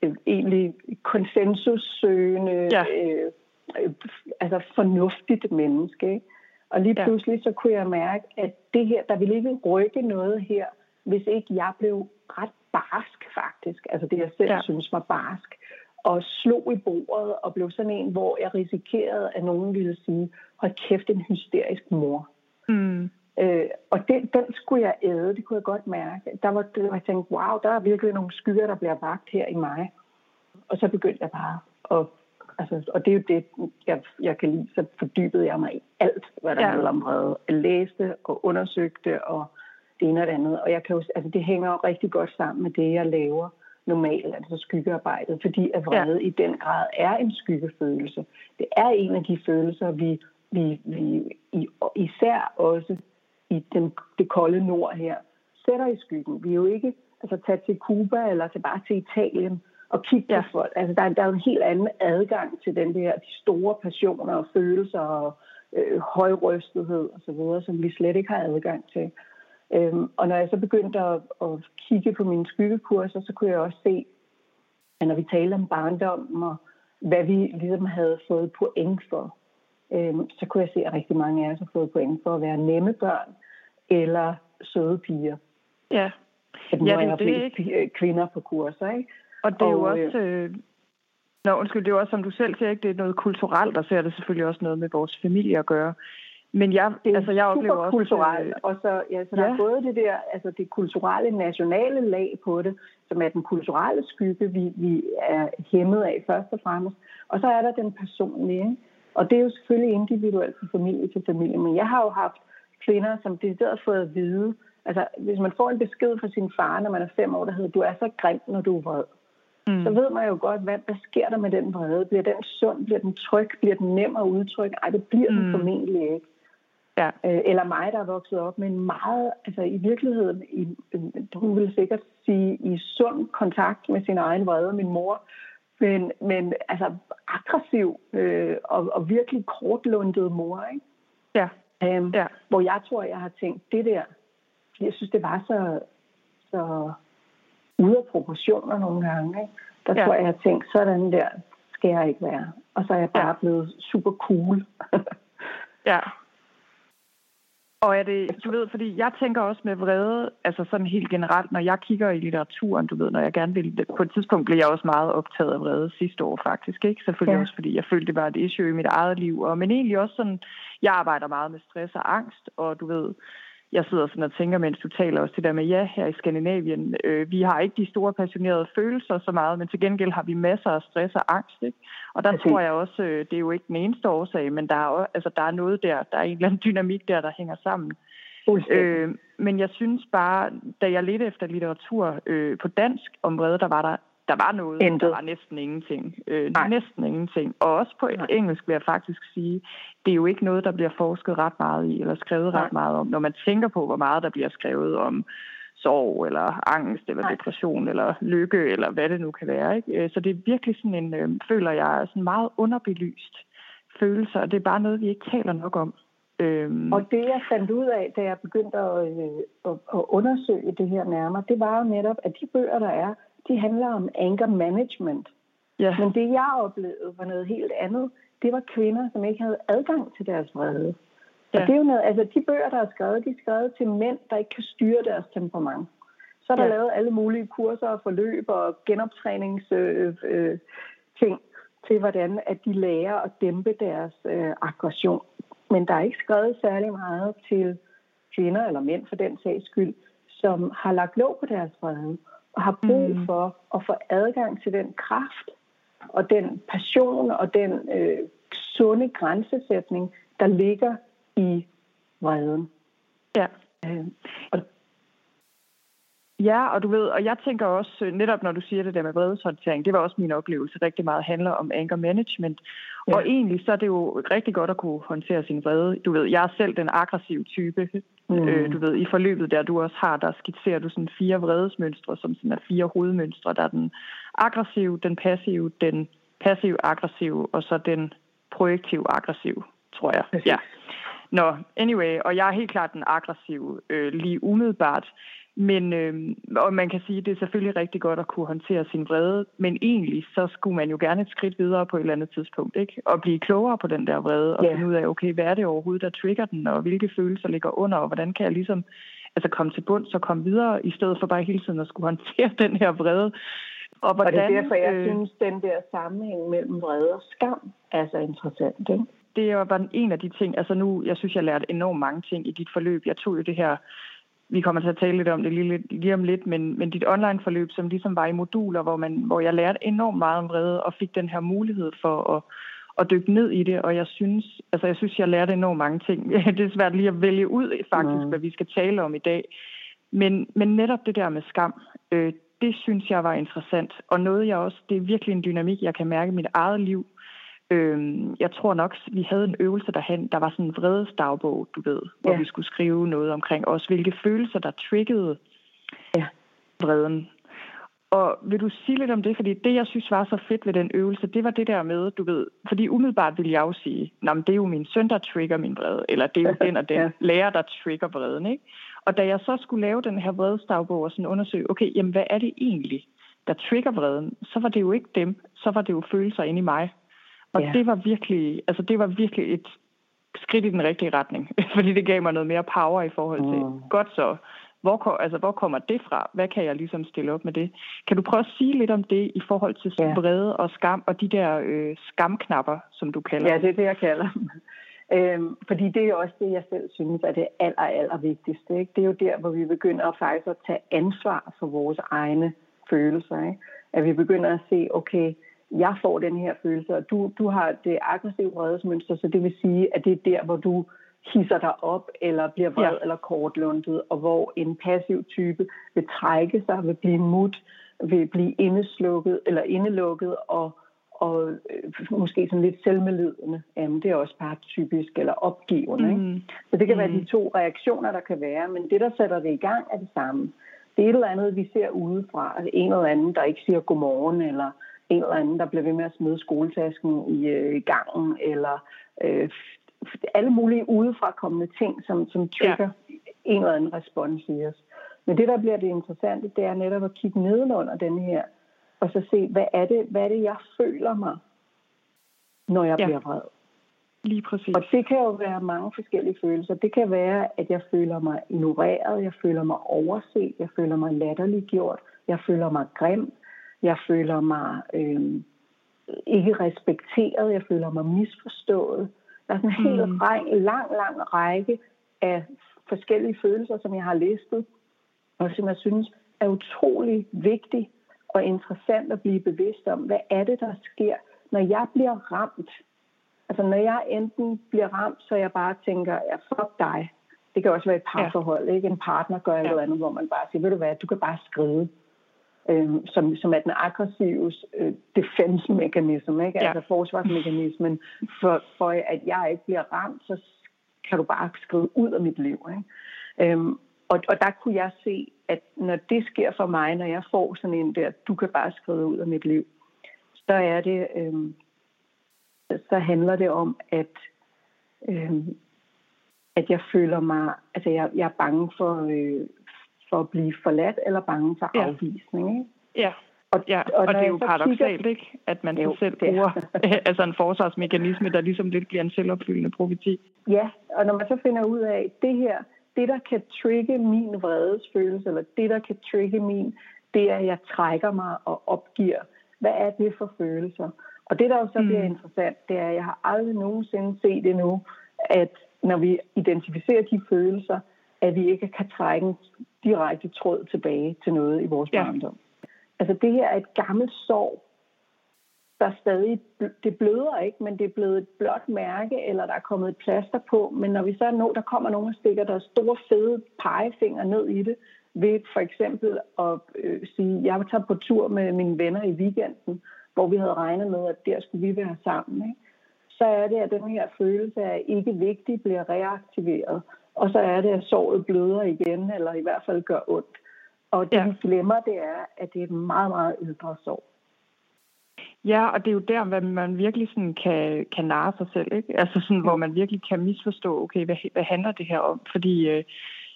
Speaker 2: øh, egentlig konsensussøgende, ja. øh, øh, altså fornuftigt menneske. Ikke? Og lige pludselig ja. så kunne jeg mærke, at det her, der ville ikke rykke noget her, hvis ikke jeg blev ret barsk faktisk. Altså det jeg selv ja. synes var barsk. Og slog i bordet og blev sådan en, hvor jeg risikerede, at nogen ville sige, hold kæft, en hysterisk mor. Mm. Øh, og det, den skulle jeg æde, det kunne jeg godt mærke. Der var det, jeg tænkte, wow, der er virkelig nogle skyer, der bliver vagt her i mig. Og så begyndte jeg bare at Altså, og det er jo det, jeg, jeg kan lide. Så fordybede jeg mig i alt, hvad der ja. handler om vrede. Jeg læste og undersøgte og det ene og det andet. Og jeg kan jo, altså, det hænger jo rigtig godt sammen med det, jeg laver normalt, altså skyggearbejdet, fordi at vrede ja. i den grad er en skyggefølelse. Det er en af de følelser, vi, vi, vi især også i den, det kolde nord her, sætter i skyggen. Vi er jo ikke altså, taget til Cuba eller til bare til Italien og kigge ja. på folk. Altså, der, der er en helt anden adgang til den der, de store passioner og følelser og øh, højrøstethed osv., som vi slet ikke har adgang til. Øhm, og når jeg så begyndte at, at kigge på mine skyggekurser, så kunne jeg også se, at når vi talte om barndommen og hvad vi ligesom havde fået point for, øhm, så kunne jeg se, at rigtig mange af os har fået point for at være nemme børn eller søde piger.
Speaker 1: Ja.
Speaker 2: At nu ja, det, er flest kvinder på kurser, ikke?
Speaker 1: Og det er og, jo også... Øh, Nå, undskyld, det er jo også, som du selv siger, ikke? det er noget kulturelt, og så er det selvfølgelig også noget med vores familie at gøre. Men jeg,
Speaker 2: det er
Speaker 1: altså, jeg oplever
Speaker 2: også... kulturelt, øh, og så, ja, så der ja. er både det der, altså det kulturelle, nationale lag på det, som er den kulturelle skygge, vi, vi er hæmmet af først og fremmest, og så er der den personlige, og det er jo selvfølgelig individuelt fra familie til familie, men jeg har jo haft kvinder, som det har fået at vide, altså hvis man får en besked fra sin far, når man er fem år, der hedder, du er så grim, når du er vred mm. så ved man jo godt, hvad, hvad sker der med den vrede? Bliver den sund? Bliver den tryg? Bliver den nem at udtrykke? Ej, det bliver mm. den formentlig ikke. Ja. Øh, eller mig, der er vokset op med en meget, altså i virkeligheden, i, hun vil sikkert sige, i sund kontakt med sin egen vrede, min mor, men, men altså aggressiv øh, og, og virkelig kortlundet mor, ikke?
Speaker 1: Ja.
Speaker 2: Øhm,
Speaker 1: ja.
Speaker 2: Hvor jeg tror, jeg har tænkt, det der, jeg synes, det var så, så ude af proportioner nogle gange. Ikke? Der ja. tror jeg, jeg har tænkt, sådan der skal jeg ikke være. Og så er jeg bare ja. blevet super cool.
Speaker 1: ja. Og er det, du ved, fordi jeg tænker også med vrede, altså sådan helt generelt, når jeg kigger i litteraturen, du ved, når jeg gerne vil, på et tidspunkt blev jeg også meget optaget af vrede sidste år faktisk, ikke? Selvfølgelig ja. også, fordi jeg følte, det var et issue i mit eget liv, og, men egentlig også sådan, jeg arbejder meget med stress og angst, og du ved, jeg sidder sådan og tænker, mens du taler også det der med, ja, her i Skandinavien, øh, vi har ikke de store passionerede følelser så meget, men til gengæld har vi masser af stress og angst. Ikke? Og der okay. tror jeg også, øh, det er jo ikke den eneste årsag, men der er, også, altså, der er noget der, der er en eller anden dynamik der, der hænger sammen. Øh, men jeg synes bare, da jeg ledte efter litteratur øh, på dansk om vrede, der var der der var noget, Intet. der var næsten ingenting. Øh, næsten ingenting. Og også på Nej. engelsk vil jeg faktisk sige, det er jo ikke noget, der bliver forsket ret meget i, eller skrevet Nej. ret meget om. Når man tænker på, hvor meget der bliver skrevet om sorg, eller angst, eller Nej. depression, eller lykke, eller hvad det nu kan være. Ikke? Øh, så det er virkelig sådan en, øh, føler jeg, sådan meget underbelyst følelse, og det er bare noget, vi ikke taler nok om.
Speaker 2: Øhm. Og det, jeg fandt ud af, da jeg begyndte at, øh, at, at undersøge det her nærmere, det var jo netop, at de bøger, der er, de handler om anger management. Ja. Men det, jeg oplevede, var noget helt andet. Det var kvinder, som ikke havde adgang til deres vrede. Ja. Og det er jo noget, altså de bøger, der er skrevet, de er skrevet til mænd, der ikke kan styre deres temperament. Så er der ja. lavet alle mulige kurser og forløb og genoptræningsting øh, øh, ting til, hvordan at de lærer at dæmpe deres øh, aggression. Men der er ikke skrevet særlig meget til kvinder eller mænd for den sags skyld, som har lagt låg på deres vrede og har brug mm. for at få adgang til den kraft og den passion og den øh, sunde grænsesætning, der ligger i vreden.
Speaker 1: Ja. Øh, Ja, og du ved, og jeg tænker også, øh, netop når du siger det der med vredeshåndtering, det var også min oplevelse, rigtig meget handler om anger management. Ja. Og egentlig så er det jo rigtig godt at kunne håndtere sin vrede. Du ved, jeg er selv den aggressive type. Mm. Øh, du ved, i forløbet der du også har, der skitserer du sådan fire vredesmønstre, som sådan er fire hovedmønstre. Der er den aggressive, den passive, den passiv-aggressive, og så den projektiv-aggressiv, tror jeg. Ja. Nå, anyway, og jeg er helt klart den aggressive øh, lige umiddelbart. Men øh, og man kan sige, at det er selvfølgelig rigtig godt at kunne håndtere sin vrede, men egentlig så skulle man jo gerne et skridt videre på et eller andet tidspunkt, ikke? Og blive klogere på den der vrede, og yeah. finde ud af, okay, hvad er det overhovedet, der trigger den, og hvilke følelser ligger under, og hvordan kan jeg ligesom altså komme til bund, så komme videre, i stedet for bare hele tiden at skulle håndtere den her vrede.
Speaker 2: Og, hvordan, og det er derfor, jeg øh, synes, den der sammenhæng mellem vrede og skam er så interessant, ikke?
Speaker 1: Det var en af de ting, altså nu, jeg synes, jeg lærte enormt mange ting i dit forløb. Jeg tog jo det her vi kommer til at tale lidt om det lige, lige om lidt, men, men dit online-forløb, som ligesom var i moduler, hvor, man, hvor jeg lærte enormt meget om vrede og fik den her mulighed for at, at dykke ned i det, og jeg synes, altså jeg synes, jeg lærte enormt mange ting. det er svært lige at vælge ud faktisk, mm. hvad vi skal tale om i dag. Men, men netop det der med skam, øh, det synes jeg var interessant, og noget jeg også, det er virkelig en dynamik, jeg kan mærke i mit eget liv, Øhm, jeg tror nok, vi havde en øvelse derhen, der var sådan en vredesdagbog, du ved, hvor ja. vi skulle skrive noget omkring os, hvilke følelser, der triggede ja. vreden. Og vil du sige lidt om det? Fordi det, jeg synes var så fedt ved den øvelse, det var det der med, du ved, fordi umiddelbart ville jeg jo sige, Nå, men det er jo min søn, der trigger min vrede, eller det er jo den og den ja. lærer, der trigger vreden, ikke? Og da jeg så skulle lave den her vredesdagbog og sådan undersøge, okay, jamen hvad er det egentlig, der trigger vreden, så var det jo ikke dem, så var det jo følelser inde i mig, og ja. det var virkelig, altså det var virkelig et skridt i den rigtige retning, fordi det gav mig noget mere power i forhold til, mm. godt så, hvor, altså, hvor kommer det fra? Hvad kan jeg ligesom stille op med det? Kan du prøve at sige lidt om det i forhold til ja. vrede og skam, og de der øh, skamknapper, som du kalder
Speaker 2: Ja, det er det, jeg kalder dem. Øhm, fordi det er også det, jeg selv synes er det aller, aller vigtigste. Ikke? Det er jo der, hvor vi begynder at faktisk at tage ansvar for vores egne følelser. Ikke? At vi begynder at se, okay, jeg får den her følelse, og du, du har det aggressive vredesmønster, så det vil sige, at det er der, hvor du hisser dig op, eller bliver vred ja. eller kortlundet, og hvor en passiv type vil trække sig, vil blive mut, vil blive indeslukket eller indelukket, og, og øh, måske sådan lidt selvmedlidende. Jamen, det er også bare typisk, eller opgivende. Mm. Ikke? Så det kan mm. være de to reaktioner, der kan være, men det, der sætter det i gang, er det samme. Det er et eller andet, vi ser udefra, altså en eller anden, der ikke siger godmorgen, eller en eller anden, der bliver ved med at smide skoletasken i øh, gangen, eller øh, alle mulige udefrakommende ting, som, som trigger ja. en eller anden respons i os. Men det, der bliver det interessante, det er netop at kigge nedenunder den her, og så se, hvad er det, hvad er det jeg føler mig, når jeg ja. bliver vred.
Speaker 1: Lige præcis.
Speaker 2: Og det kan jo være mange forskellige følelser. Det kan være, at jeg føler mig ignoreret, jeg føler mig overset, jeg føler mig latterliggjort, jeg føler mig grim, jeg føler mig øh, ikke respekteret. Jeg føler mig misforstået. Der er sådan en helt mm. lang, lang række af forskellige følelser, som jeg har listet, og som jeg synes er utrolig vigtigt og interessant at blive bevidst om. Hvad er det, der sker, når jeg bliver ramt? Altså når jeg enten bliver ramt, så jeg bare tænker, ja, fuck dig. Det kan også være et parforhold, ja. ikke? En partner gør ja. noget andet, hvor man bare siger, ved du hvad, du kan bare skrive øh, som, som er den aggressive øh, defense mechanism, ikke? Ja. altså forsvarsmekanismen, for, for at jeg ikke bliver ramt, så kan du bare skrive ud af mit liv. Ikke? Øhm, og, og der kunne jeg se, at når det sker for mig, når jeg får sådan en der, du kan bare skrive ud af mit liv, så er det, øhm, så handler det om, at øhm, at jeg føler mig, altså jeg, jeg er bange for, øh, for at blive forladt eller bange for ja. afvisning. Ikke?
Speaker 1: Ja. Og, ja, og, og det er jo paradoxalt, kigger... ikke? At man jo, selv bruger altså en forsvarsmekanisme, der ligesom lidt bliver en selvopfyldende profeti.
Speaker 2: Ja, og når man så finder ud af, det her, det der kan trigge min vredesfølelse, eller det der kan trigge min, det er, at jeg trækker mig og opgiver. Hvad er det for følelser? Og det, der jo så mm. bliver interessant, det er, at jeg har aldrig nogensinde set endnu, at når vi identificerer de følelser, at vi ikke kan trække en direkte tråd tilbage til noget i vores ja. barndom. Altså det her er et gammelt sorg, der stadig, det bløder ikke, men det er blevet et blåt mærke, eller der er kommet et plaster på. Men når vi så er nå, der kommer og stikker der store fede pegefinger ned i det, ved for eksempel at øh, sige, jeg tager på tur med mine venner i weekenden, hvor vi havde regnet med, at der skulle vi være sammen. Ikke? Så er det, at den her følelse af ikke vigtig bliver reaktiveret. Og så er det, at såret bløder igen, eller i hvert fald gør ondt. Og det, ja. vi glemmer, det er, at det er et meget, meget ældre sår.
Speaker 1: Ja, og det er jo der, hvor man virkelig sådan kan, kan narre sig selv. Ikke? Altså sådan, hvor man virkelig kan misforstå, okay, hvad, hvad handler det her om? Fordi øh,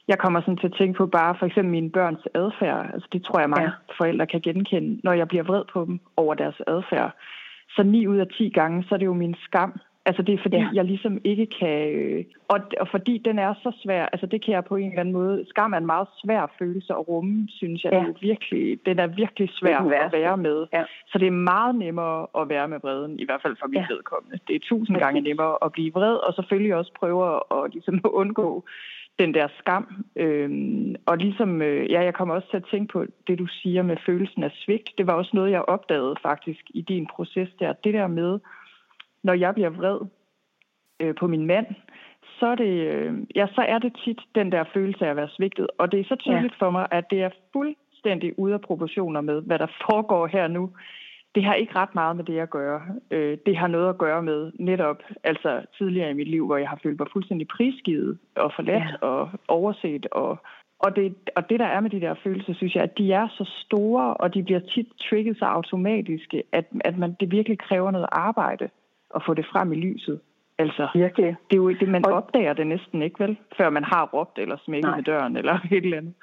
Speaker 1: jeg kommer sådan til at tænke på bare for eksempel mine børns adfærd. Altså det tror jeg mange ja. forældre kan genkende, når jeg bliver vred på dem over deres adfærd. Så 9 ud af 10 gange, så er det jo min skam, Altså det er fordi, ja. jeg ligesom ikke kan... Øh, og, og fordi den er så svær, altså det kan jeg på en eller anden måde... Skam er en meget svær følelse at rumme, synes jeg. Ja. Det er virkelig, den er virkelig svær at være med. Ja. Så det er meget nemmere at være med vreden, i hvert fald for mit ja. vedkommende. Det er tusind gange nemmere at blive vred, og selvfølgelig også prøve at, ligesom undgå den der skam. Øhm, og ligesom, øh, ja, jeg kommer også til at tænke på det, du siger med følelsen af svigt. Det var også noget, jeg opdagede faktisk i din proces der. Det der med når jeg bliver vred øh, på min mand, så er, det, øh, ja, så er det tit den der følelse af at være svigtet. Og det er så tydeligt ja. for mig, at det er fuldstændig ude af proportioner med, hvad der foregår her nu. Det har ikke ret meget med det at gøre. Øh, det har noget at gøre med netop, altså tidligere i mit liv, hvor jeg har følt mig fuldstændig prisgivet og forladt ja. og overset. Og, og, det, og det, der er med de der følelser, synes jeg, at de er så store, og de bliver tit trigget så automatisk, at, at man, det virkelig kræver noget arbejde at få det frem i lyset. Altså, Virkelig. Det er jo det, man og... opdager det næsten ikke, vel? Før man har råbt eller smækket Nej. med døren eller et eller andet.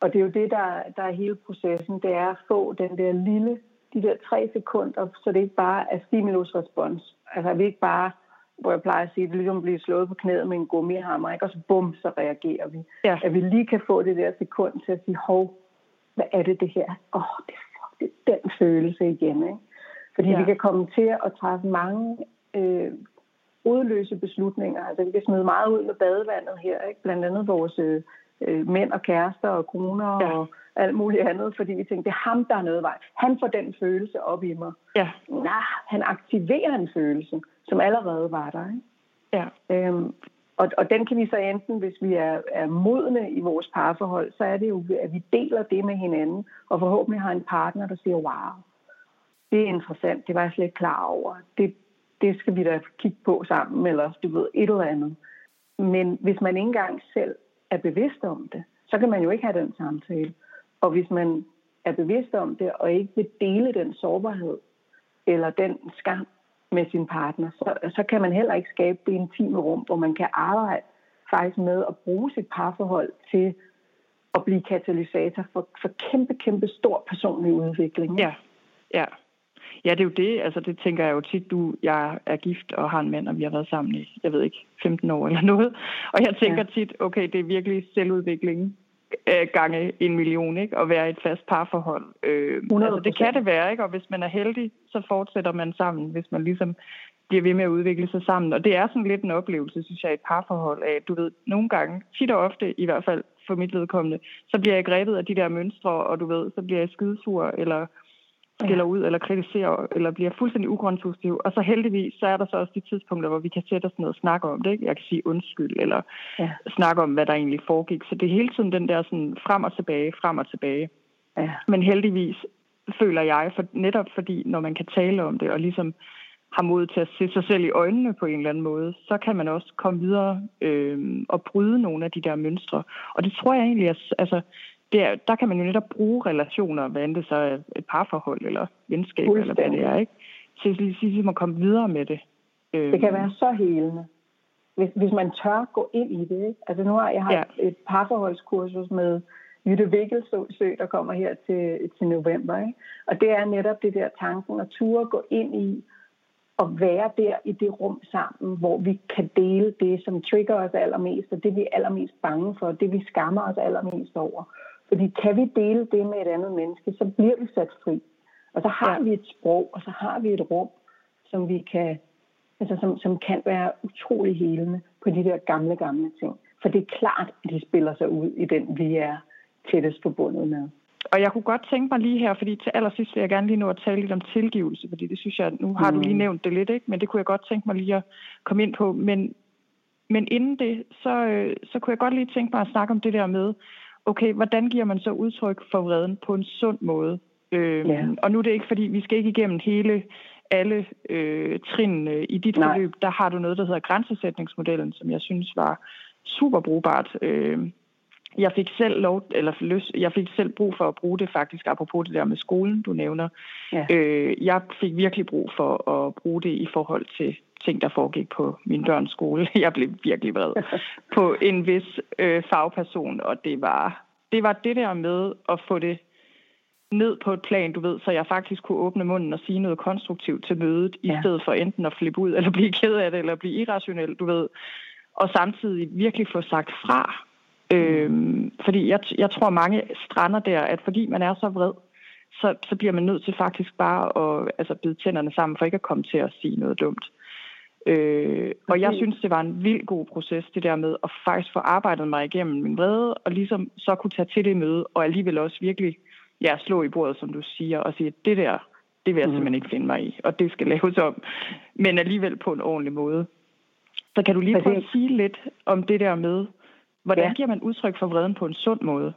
Speaker 2: Og det er jo det, der, der er hele processen. Det er at få den der lille, de der tre sekunder, så det ikke bare er stimulus-respons. Altså, at vi ikke bare, hvor jeg plejer at sige, det er ligesom at blive slået på knæet med en gummihammer, ikke? og så bum, så reagerer vi. Ja. At vi lige kan få det der sekund til at sige, hov, hvad er det det her? Åh, oh, det, det er den følelse igen, ikke? Fordi ja. vi kan komme til at træffe mange øh, udløse beslutninger. Altså vi kan smide meget ud med badevandet her, ikke? blandt andet vores øh, mænd og kærester og koner ja. og alt muligt andet, fordi vi tænker, det er ham, der er noget vej. Han får den følelse op i mig. Ja. Nah, han aktiverer en følelse, som allerede var der. Ikke? Ja. Øhm, og, og den kan vi så enten, hvis vi er, er modne i vores parforhold, så er det jo, at vi deler det med hinanden, og forhåbentlig har en partner, der siger, wow, det er interessant, det var jeg slet ikke klar over. Det, det skal vi da kigge på sammen, eller du ved, et eller andet. Men hvis man ikke engang selv er bevidst om det, så kan man jo ikke have den samtale. Og hvis man er bevidst om det, og ikke vil dele den sårbarhed, eller den skam med sin partner, så, så kan man heller ikke skabe det intime rum, hvor man kan arbejde faktisk med at bruge sit parforhold til at blive katalysator for, for kæmpe, kæmpe stor personlig udvikling.
Speaker 1: Ja, ja. Ja, det er jo det. Altså, det tænker jeg jo tit, du, jeg er gift og har en mand, og vi har været sammen i, jeg ved ikke, 15 år eller noget. Og jeg tænker ja. tit, okay, det er virkelig selvudvikling øh, gange en million, ikke? At være i et fast parforhold. Øh, altså, det kan det være, ikke? Og hvis man er heldig, så fortsætter man sammen, hvis man ligesom bliver ved med at udvikle sig sammen. Og det er sådan lidt en oplevelse, synes jeg, et parforhold af, du ved, nogle gange, tit og ofte i hvert fald for mit vedkommende, så bliver jeg grebet af de der mønstre, og du ved, så bliver jeg skidesur, eller skiller ud eller kritiserer, eller bliver fuldstændig ugrundspositiv. Og så heldigvis, så er der så også de tidspunkter, hvor vi kan sætte os ned og snakke om det. Ikke? Jeg kan sige undskyld, eller ja. snakke om, hvad der egentlig foregik. Så det er hele tiden den der sådan frem og tilbage, frem og tilbage. Ja. Men heldigvis føler jeg, for, netop fordi, når man kan tale om det, og ligesom har mod til at se sig selv i øjnene på en eller anden måde, så kan man også komme videre øh, og bryde nogle af de der mønstre. Og det tror jeg egentlig, at, altså, det er, der kan man jo netop bruge relationer, hvad end det så er et parforhold eller venskab, eller hvad det er, ikke? til at ligesom at komme videre med det.
Speaker 2: Det kan være så helende, hvis, hvis man tør gå ind i det. Ikke? Altså nu har jeg haft ja. et parforholdskursus med Jytte Vikkelsø, der kommer her til, til november. Ikke? Og det er netop det der tanken at ture gå ind i og være der i det rum sammen, hvor vi kan dele det, som trigger os allermest, og det vi er allermest bange for, det vi skammer os allermest over. Fordi kan vi dele det med et andet menneske, så bliver vi sat fri. Og så har ja. vi et sprog, og så har vi et rum, som vi kan, altså som, som kan være utrolig helende på de der gamle, gamle ting. For det er klart, at de spiller sig ud i den, vi er tættest forbundet med.
Speaker 1: Og jeg kunne godt tænke mig lige her, fordi til allersidst vil jeg gerne lige nå at tale lidt om tilgivelse, fordi det synes jeg, nu har du lige mm. nævnt det lidt, ikke? men det kunne jeg godt tænke mig lige at komme ind på. Men, men inden det, så, øh, så kunne jeg godt lige tænke mig at snakke om det der med, okay, hvordan giver man så udtryk for vreden på en sund måde? Øh, ja. Og nu er det ikke, fordi vi skal ikke igennem hele alle øh, trinene i dit Nej. forløb. Der har du noget, der hedder grænsesætningsmodellen, som jeg synes var super brugbart. Øh, jeg fik selv lov, eller lyst, jeg fik selv brug for at bruge det faktisk, apropos det der med skolen, du nævner. Ja. Øh, jeg fik virkelig brug for at bruge det i forhold til ting, der foregik på min børns skole. Jeg blev virkelig vred på en vis øh, fagperson, og det var, det var det der med at få det ned på et plan, du ved, så jeg faktisk kunne åbne munden og sige noget konstruktivt til mødet, ja. i stedet for enten at flippe ud, eller blive ked af det, eller blive irrationel, du ved. Og samtidig virkelig få sagt fra. Mm. Øhm, fordi jeg, jeg tror, mange strander der, at fordi man er så vred, så, så bliver man nødt til faktisk bare at altså, bide tænderne sammen, for ikke at komme til at sige noget dumt. Øh, og jeg synes, det var en vild god proces, det der med at faktisk få arbejdet mig igennem min vrede, og ligesom så kunne tage til det møde, og alligevel også virkelig ja, slå i bordet, som du siger, og sige, at det der, det vil jeg mm. simpelthen ikke finde mig i, og det skal laves om, men alligevel på en ordentlig måde. Så kan du lige prøve at sige lidt om det der med, hvordan ja. giver man udtryk for vreden på en sund måde?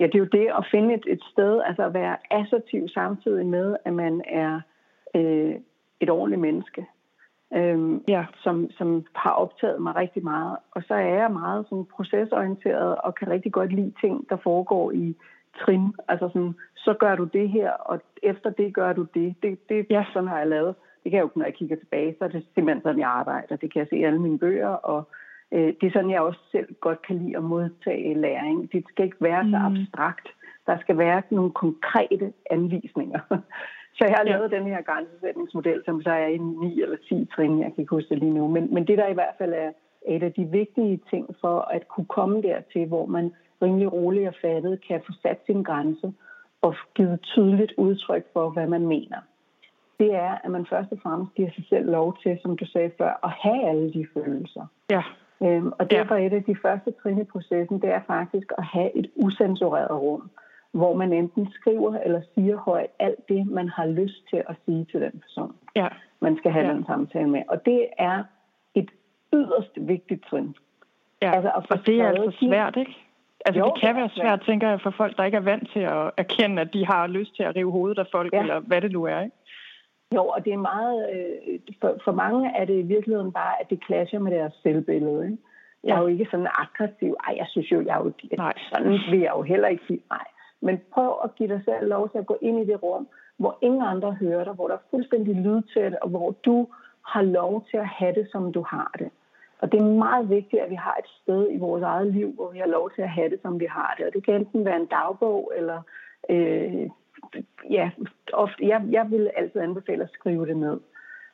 Speaker 2: Ja, det er jo det at finde et, et sted, altså at være assertiv samtidig med, at man er øh, et ordentligt menneske øhm, ja. som, som har optaget mig rigtig meget. Og så er jeg meget sådan procesorienteret og kan rigtig godt lide ting, der foregår i trin. Altså sådan, så gør du det her, og efter det gør du det. Det, det ja. sådan har jeg lavet. Det kan jeg jo, når jeg kigger tilbage, så er det simpelthen sådan, jeg arbejder. Det kan jeg se i alle mine bøger, og øh, det er sådan, jeg også selv godt kan lide at modtage læring. Det skal ikke være så mm. abstrakt. Der skal være nogle konkrete anvisninger. Så jeg har ja. lavet den her grænsesætningsmodel, som så er i 9 eller 10 trin, jeg kan ikke huske det lige nu. Men, men det, der i hvert fald er et af de vigtige ting for at kunne komme dertil, hvor man rimelig roligt og fattet kan få sat sin grænse og givet tydeligt udtryk for, hvad man mener. Det er, at man først og fremmest giver sig selv lov til, som du sagde før, at have alle de følelser. Ja. Øhm, og derfor ja. et af de første trin i processen, det er faktisk at have et usensureret rum hvor man enten skriver eller siger højt alt det, man har lyst til at sige til den person, ja. man skal have ja. den samtale med. Og det er et yderst vigtigt trin.
Speaker 1: Ja, altså at og det er altså svært, ikke? Altså jo, det kan være svært, tænker jeg, for folk, der ikke er vant til at erkende, at de har lyst til at rive hovedet af folk, ja. eller hvad det nu er, ikke?
Speaker 2: Jo, og det er meget, øh, for, for mange er det i virkeligheden bare, at det clasher med deres selvbillede, ikke? Jeg er jo ikke sådan aggressiv. Ej, jeg synes jo, jeg er jo... Nej. Sådan vil jeg jo heller ikke sige. Nej, men prøv at give dig selv lov til at gå ind i det rum, hvor ingen andre hører dig, hvor der er fuldstændig lydtæt, og hvor du har lov til at have det, som du har det. Og det er meget vigtigt, at vi har et sted i vores eget liv, hvor vi har lov til at have det, som vi har det. Og det kan enten være en dagbog, eller øh, ja, ofte, jeg, jeg vil altid anbefale at skrive det ned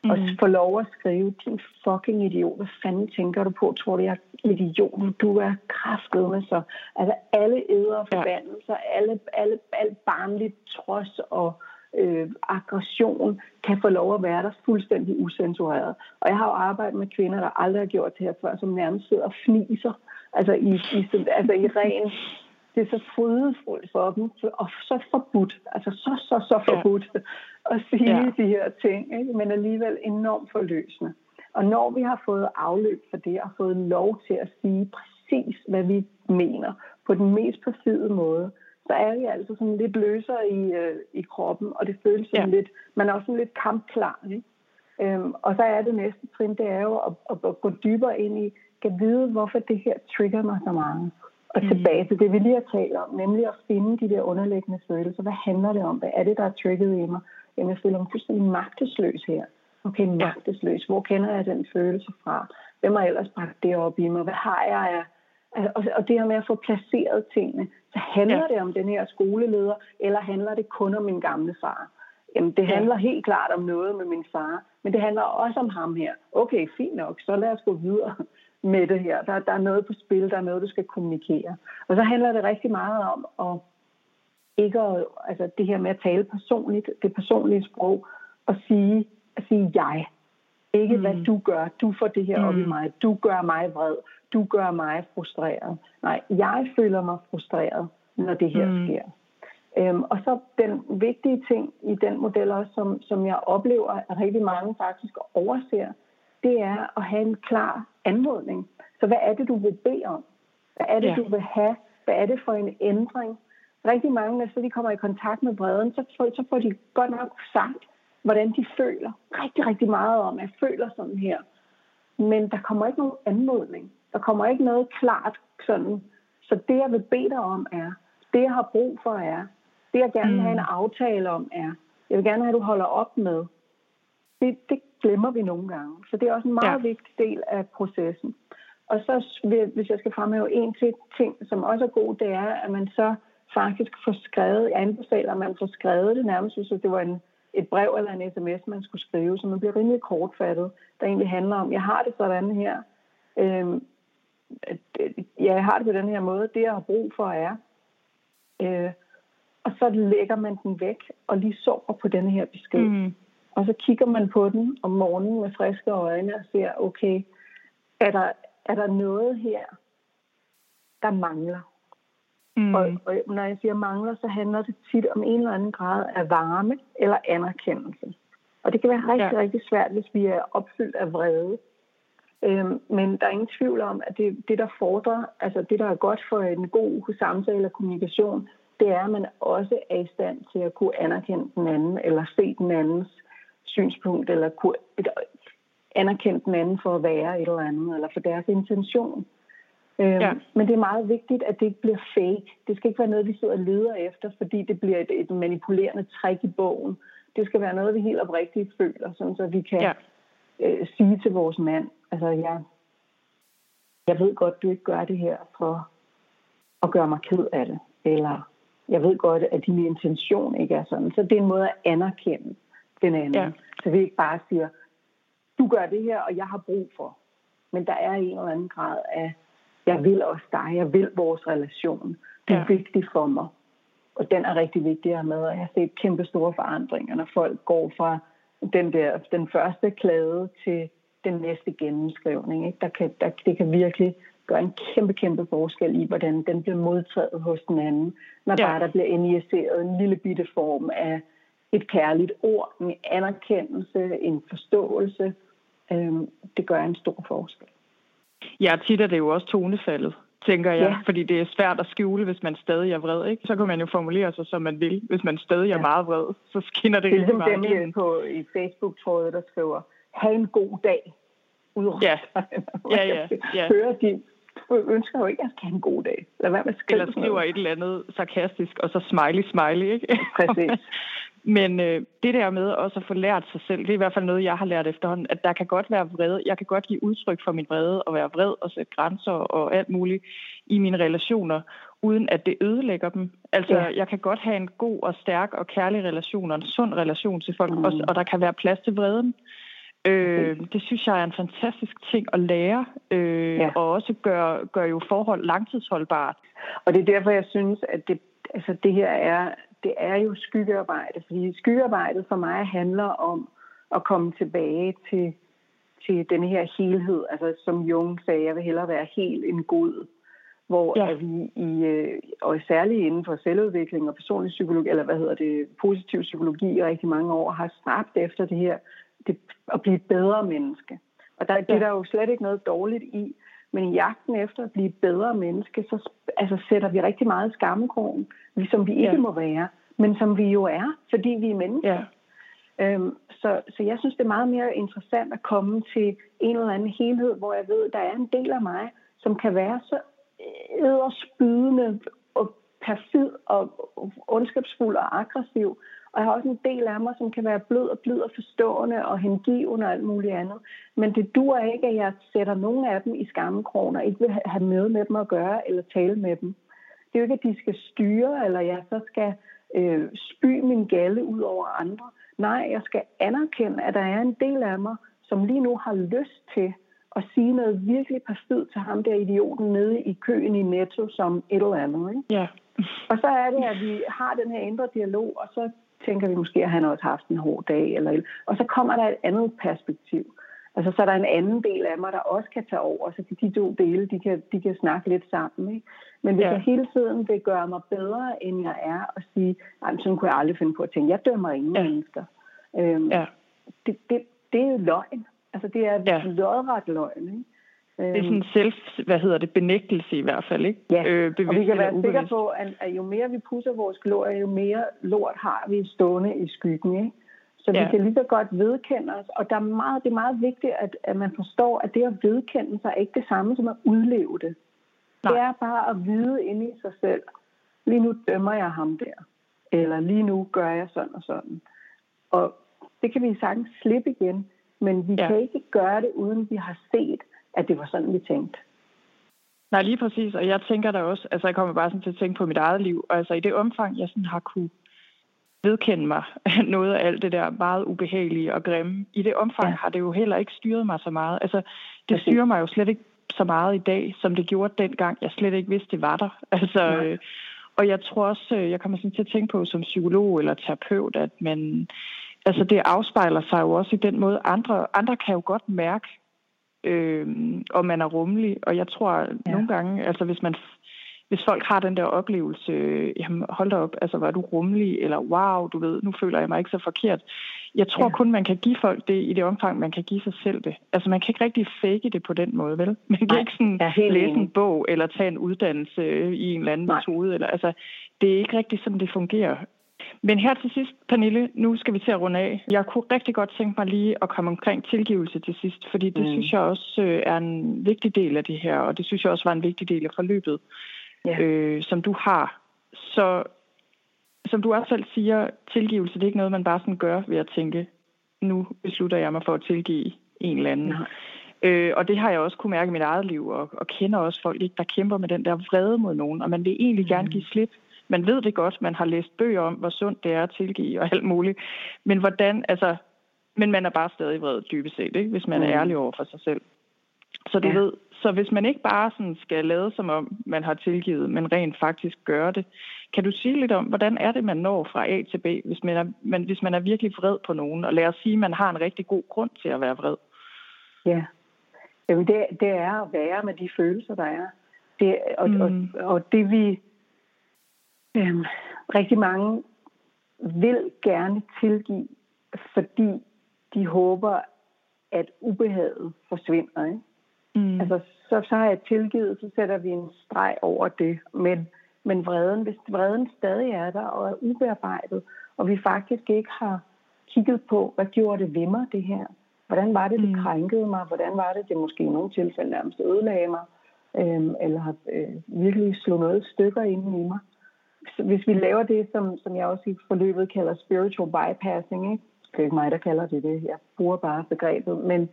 Speaker 2: mm. og få lov at skrive, din fucking idiot, hvad fanden tænker du på? Tror du, jeg er idiot? Du er kraftet med så. Altså alle æder og forbandelser, ja. alle, alle, alle barnligt trods og øh, aggression kan få lov at være der fuldstændig usensureret. Og jeg har jo arbejdet med kvinder, der aldrig har gjort det her før, som nærmest sidder og fniser. Altså i, i, altså i ren det er så frydefuldt for dem, og så forbudt, altså så, så, så forbudt ja. at sige ja. de her ting, ikke? men alligevel enormt forløsende. Og når vi har fået afløb for det, og fået lov til at sige præcis, hvad vi mener, på den mest perfide måde, så er vi altså sådan lidt løsere i, øh, i kroppen, og det føles sådan ja. lidt, man er også sådan lidt kampklar. Ikke? Øhm, og så er det næste trin, det er jo at, at, at gå dybere ind i, kan vide, hvorfor det her trigger mig så meget. Og mm. tilbage til det, vi lige har talt om, nemlig at finde de der underliggende følelser. Hvad handler det om? Hvad er det, der er trigget i mig? Jamen, jeg føler mig fuldstændig magtesløs her. Okay, magtesløs. Hvor kender jeg den følelse fra? Hvem har ellers bragt det op i mig? Hvad har jeg af og det her med at få placeret tingene, så handler ja. det om den her skoleleder, eller handler det kun om min gamle far? Jamen, det handler ja. helt klart om noget med min far, men det handler også om ham her. Okay, fint nok, så lad os gå videre med det her. Der, der er noget på spil, der er noget, du skal kommunikere. Og så handler det rigtig meget om at ikke at, altså det her med at tale personligt, det personlige sprog, og sige, at sige jeg. Ikke mm. hvad du gør. Du får det her mm. op i mm. mig. Du gør mig vred. Du gør mig frustreret. Nej, jeg føler mig frustreret, når det her mm. sker. Øhm, og så den vigtige ting i den model også, som, som jeg oplever, at rigtig mange faktisk overser, det er at have en klar anmodning. Så hvad er det, du vil bede om? Hvad er det, ja. du vil have hvad er det for en ændring? Rigtig mange, når så de kommer i kontakt med bredden, så får, så får de godt nok sagt, hvordan de føler. Rigtig, rigtig meget om, at jeg føler sådan her. Men der kommer ikke nogen anmodning. Der kommer ikke noget klart sådan. Så det, jeg vil bede dig om, er, det, jeg har brug for, er, det, jeg gerne vil have en mm. aftale om, er, jeg vil gerne have, at du holder op med. Det, det glemmer vi nogle gange. Så det er også en meget ja. vigtig del af processen. Og så, hvis jeg skal fremhæve en til ting, som også er god, det er, at man så faktisk får skrevet, jeg anbefaler, at man får skrevet det nærmest, hvis det var en, et brev eller en sms, man skulle skrive, så man bliver rimelig kortfattet, der egentlig handler om, jeg har det sådan her, øhm, ja, jeg har det på den her måde, det jeg har brug for er, øh, og så lægger man den væk og lige sover på den her besked. Mm. Og så kigger man på den om morgenen med friske øjne og ser, okay, er der, er der noget her, der mangler? Mm. Og, og når jeg siger mangler, så handler det tit om en eller anden grad af varme eller anerkendelse. Og det kan være rigtig, ja. rigtig svært, hvis vi er opfyldt af vrede. Øhm, men der er ingen tvivl om, at det, det, der fordrer, altså det, der er godt for en god samtale og kommunikation, det er, at man også er i stand til at kunne anerkende den anden, eller se den andens synspunkt, eller kunne anerkende den anden for at være et eller andet, eller for deres intention. Øhm, ja. Men det er meget vigtigt, at det ikke bliver fake. Det skal ikke være noget, vi sidder og leder efter, fordi det bliver et, et manipulerende træk i bogen. Det skal være noget, vi helt oprigtigt føler, sådan så vi kan ja. øh, sige til vores mand, altså jeg, jeg ved godt, du ikke gør det her for at gøre mig ked af det, eller jeg ved godt, at din intention ikke er sådan. Så det er en måde at anerkende den anden. Ja. Så vi ikke bare siger, du gør det her, og jeg har brug for. Men der er en eller anden grad af, jeg vil også dig, jeg vil vores relation. Det er ja. vigtigt for mig. Og den er rigtig vigtig med, og jeg har set kæmpe store forandringer, når folk går fra den, der, den første klade til den næste gennemskrivning. Ikke? Der kan, der, det kan virkelig gøre en kæmpe, kæmpe forskel i, hvordan den bliver modtaget hos den anden. Når ja. bare der bliver injiceret en lille bitte form af et kærligt ord, en anerkendelse, en forståelse. Øhm, det gør en stor forskel.
Speaker 1: Ja, tit er det jo også tonefaldet, tænker jeg, ja. fordi det er svært at skjule, hvis man stadig er vred. Ikke? Så kan man jo formulere sig, som man vil. Hvis man stadig er meget vred, så skinner det,
Speaker 2: det rigtig meget Det er dem på i Facebook-trådet, der skriver, have en god dag. Udråb.
Speaker 1: Ja, ja, ja. ja.
Speaker 2: Hører de ønsker jo ikke, at jeg skal have en god dag. Lad være med at
Speaker 1: skrive Eller skriver et eller andet sarkastisk, og så smiley, smiley, ikke?
Speaker 2: Præcis.
Speaker 1: Men øh, det der med også at få lært sig selv, det er i hvert fald noget, jeg har lært efterhånden, at der kan godt være vrede. Jeg kan godt give udtryk for min vrede og være vred og sætte grænser og alt muligt i mine relationer, uden at det ødelægger dem. Altså, ja. jeg kan godt have en god og stærk og kærlig relation og en sund relation til folk, mm. og, og der kan være plads til vreden. Øh, det synes jeg er en fantastisk ting at lære, øh, ja. og også gør, gør jo forhold langtidsholdbart.
Speaker 2: Og det er derfor, jeg synes, at det, altså det her er, det er jo skyggearbejde, fordi skyggearbejdet for mig handler om at komme tilbage til, til den her helhed. Altså som Jung sagde, jeg vil hellere være helt en god hvor ja. vi i, øh, og særligt inden for selvudvikling og personlig psykologi, eller hvad hedder det, positiv psykologi i rigtig mange år, har stræbt efter det her det, at blive et bedre menneske. Og der, ja. det er der jo slet ikke noget dårligt i. Men i jagten efter at blive bedre menneske, så altså, sætter vi rigtig meget skammekrogen, som vi ikke ja. må være, men som vi jo er, fordi vi er mennesker. Ja. Øhm, så, så jeg synes, det er meget mere interessant at komme til en eller anden helhed, hvor jeg ved, der er en del af mig, som kan være så æderspydende og perfid og ondskabsfuld og aggressiv, og jeg har også en del af mig, som kan være blød og blød og forstående og hengivende og alt muligt andet. Men det duer ikke, at jeg sætter nogle af dem i skammekroner, ikke vil have noget med dem at gøre eller tale med dem. Det er jo ikke, at de skal styre, eller jeg så skal øh, spy min galle ud over andre. Nej, jeg skal anerkende, at der er en del af mig, som lige nu har lyst til at sige noget virkelig perfidt til ham der idioten nede i køen i Netto som et eller andet. Ikke?
Speaker 1: Ja.
Speaker 2: Og så er det, at vi har den her indre dialog, og så tænker vi måske, at han også har haft en hård dag. Eller, og så kommer der et andet perspektiv. Altså, så er der en anden del af mig, der også kan tage over, så de to dele, de kan, de kan snakke lidt sammen. Ikke? Men hvis ja. jeg hele tiden vil gøre mig bedre, end jeg er, og sige, nej, sådan kunne jeg aldrig finde på at tænke, jeg dømmer ingen ja. mennesker. Øhm, ja. det, det, det er jo løgn. Altså, det er ja. lodret løgn. Ikke?
Speaker 3: Det er sådan selv, hvad hedder det, benægtelse i hvert fald, ikke?
Speaker 2: Ja, øh, og vi kan være sikre på, at, at jo mere vi pusser vores glorie, jo mere lort har vi stående i skyggen, ikke? Så ja. vi kan lige så godt vedkende os, og der er meget, det er meget vigtigt, at, at man forstår, at det at vedkende sig er ikke det samme som at udleve det. Nej. Det er bare at vide inde i sig selv, lige nu dømmer jeg ham der, eller lige nu gør jeg sådan og sådan. Og det kan vi sagtens slippe igen, men vi ja. kan ikke gøre det, uden vi har set, at det var sådan, vi tænkte.
Speaker 3: Nej, lige præcis. Og jeg tænker da også, altså jeg kommer bare sådan til at tænke på mit eget liv. Og altså i det omfang, jeg sådan har kunne vedkende mig noget af alt det der meget ubehagelige og grimme, i det omfang ja. har det jo heller ikke styret mig så meget. Altså det styrer mig jo slet ikke så meget i dag, som det gjorde dengang. Jeg slet ikke vidste, det var der. Altså, øh, og jeg tror også, øh, jeg kommer sådan til at tænke på som psykolog eller terapeut, at man, altså det afspejler sig jo også i den måde, andre, andre kan jo godt mærke, øh, og man er rummelig. Og jeg tror ja. nogle gange, altså hvis man hvis folk har den der oplevelse, jamen hold da op, altså var du rummelig, eller wow, du ved, nu føler jeg mig ikke så forkert. Jeg tror ja. kun, man kan give folk det i det omfang, man kan give sig selv det. Altså man kan ikke rigtig fake det på den måde, vel? Man kan Nej, ikke sådan læse en bog, eller tage en uddannelse i en eller anden Nej. metode. Eller, altså, det er ikke rigtig sådan, det fungerer. Men her til sidst, Pernille, nu skal vi til at runde af. Jeg kunne rigtig godt tænke mig lige at komme omkring tilgivelse til sidst, fordi det mm. synes jeg også øh, er en vigtig del af det her, og det synes jeg også var en vigtig del af forløbet, ja. øh, som du har. Så som du også selv siger, tilgivelse, det er ikke noget, man bare sådan gør ved at tænke, nu beslutter jeg mig for at tilgive en eller anden. Nej. Øh, og det har jeg også kunne mærke i mit eget liv, og, og kender også folk, der kæmper med den der vrede mod nogen, og man vil egentlig mm. gerne give slip man ved det godt, man har læst bøger om, hvor sundt det er at tilgive og alt muligt. Men hvordan, altså, men man er bare stadig vred dybest set, ikke? hvis man er mm. ærlig over for sig selv. Så du ja. ved, så hvis man ikke bare sådan skal lade som om, man har tilgivet, men rent faktisk gøre det, kan du sige lidt om, hvordan er det, man når fra A til B, hvis man er, man, hvis man er virkelig vred på nogen, og lad os sige, at man har en rigtig god grund til at være vred?
Speaker 2: Ja, Jamen det, det er at være med de følelser, der er. Det, og, mm. og, og det vi Øhm, rigtig mange vil gerne tilgive, fordi de håber, at ubehaget forsvinder. Ikke? Mm. Altså, så, så har jeg tilgivet, så sætter vi en streg over det. Men, men vreden, hvis vreden stadig er der og er ubearbejdet, og vi faktisk ikke har kigget på, hvad gjorde det ved mig, det her? Hvordan var det, det mm. krænkede mig? Hvordan var det, det måske i nogle tilfælde nærmest ødelagde mig? Øhm, eller har øh, virkelig slået noget stykker ind i mig? Hvis vi laver det, som, som jeg også i forløbet kalder spiritual bypassing, ikke? det er ikke mig, der kalder det det, jeg bruger bare begrebet, men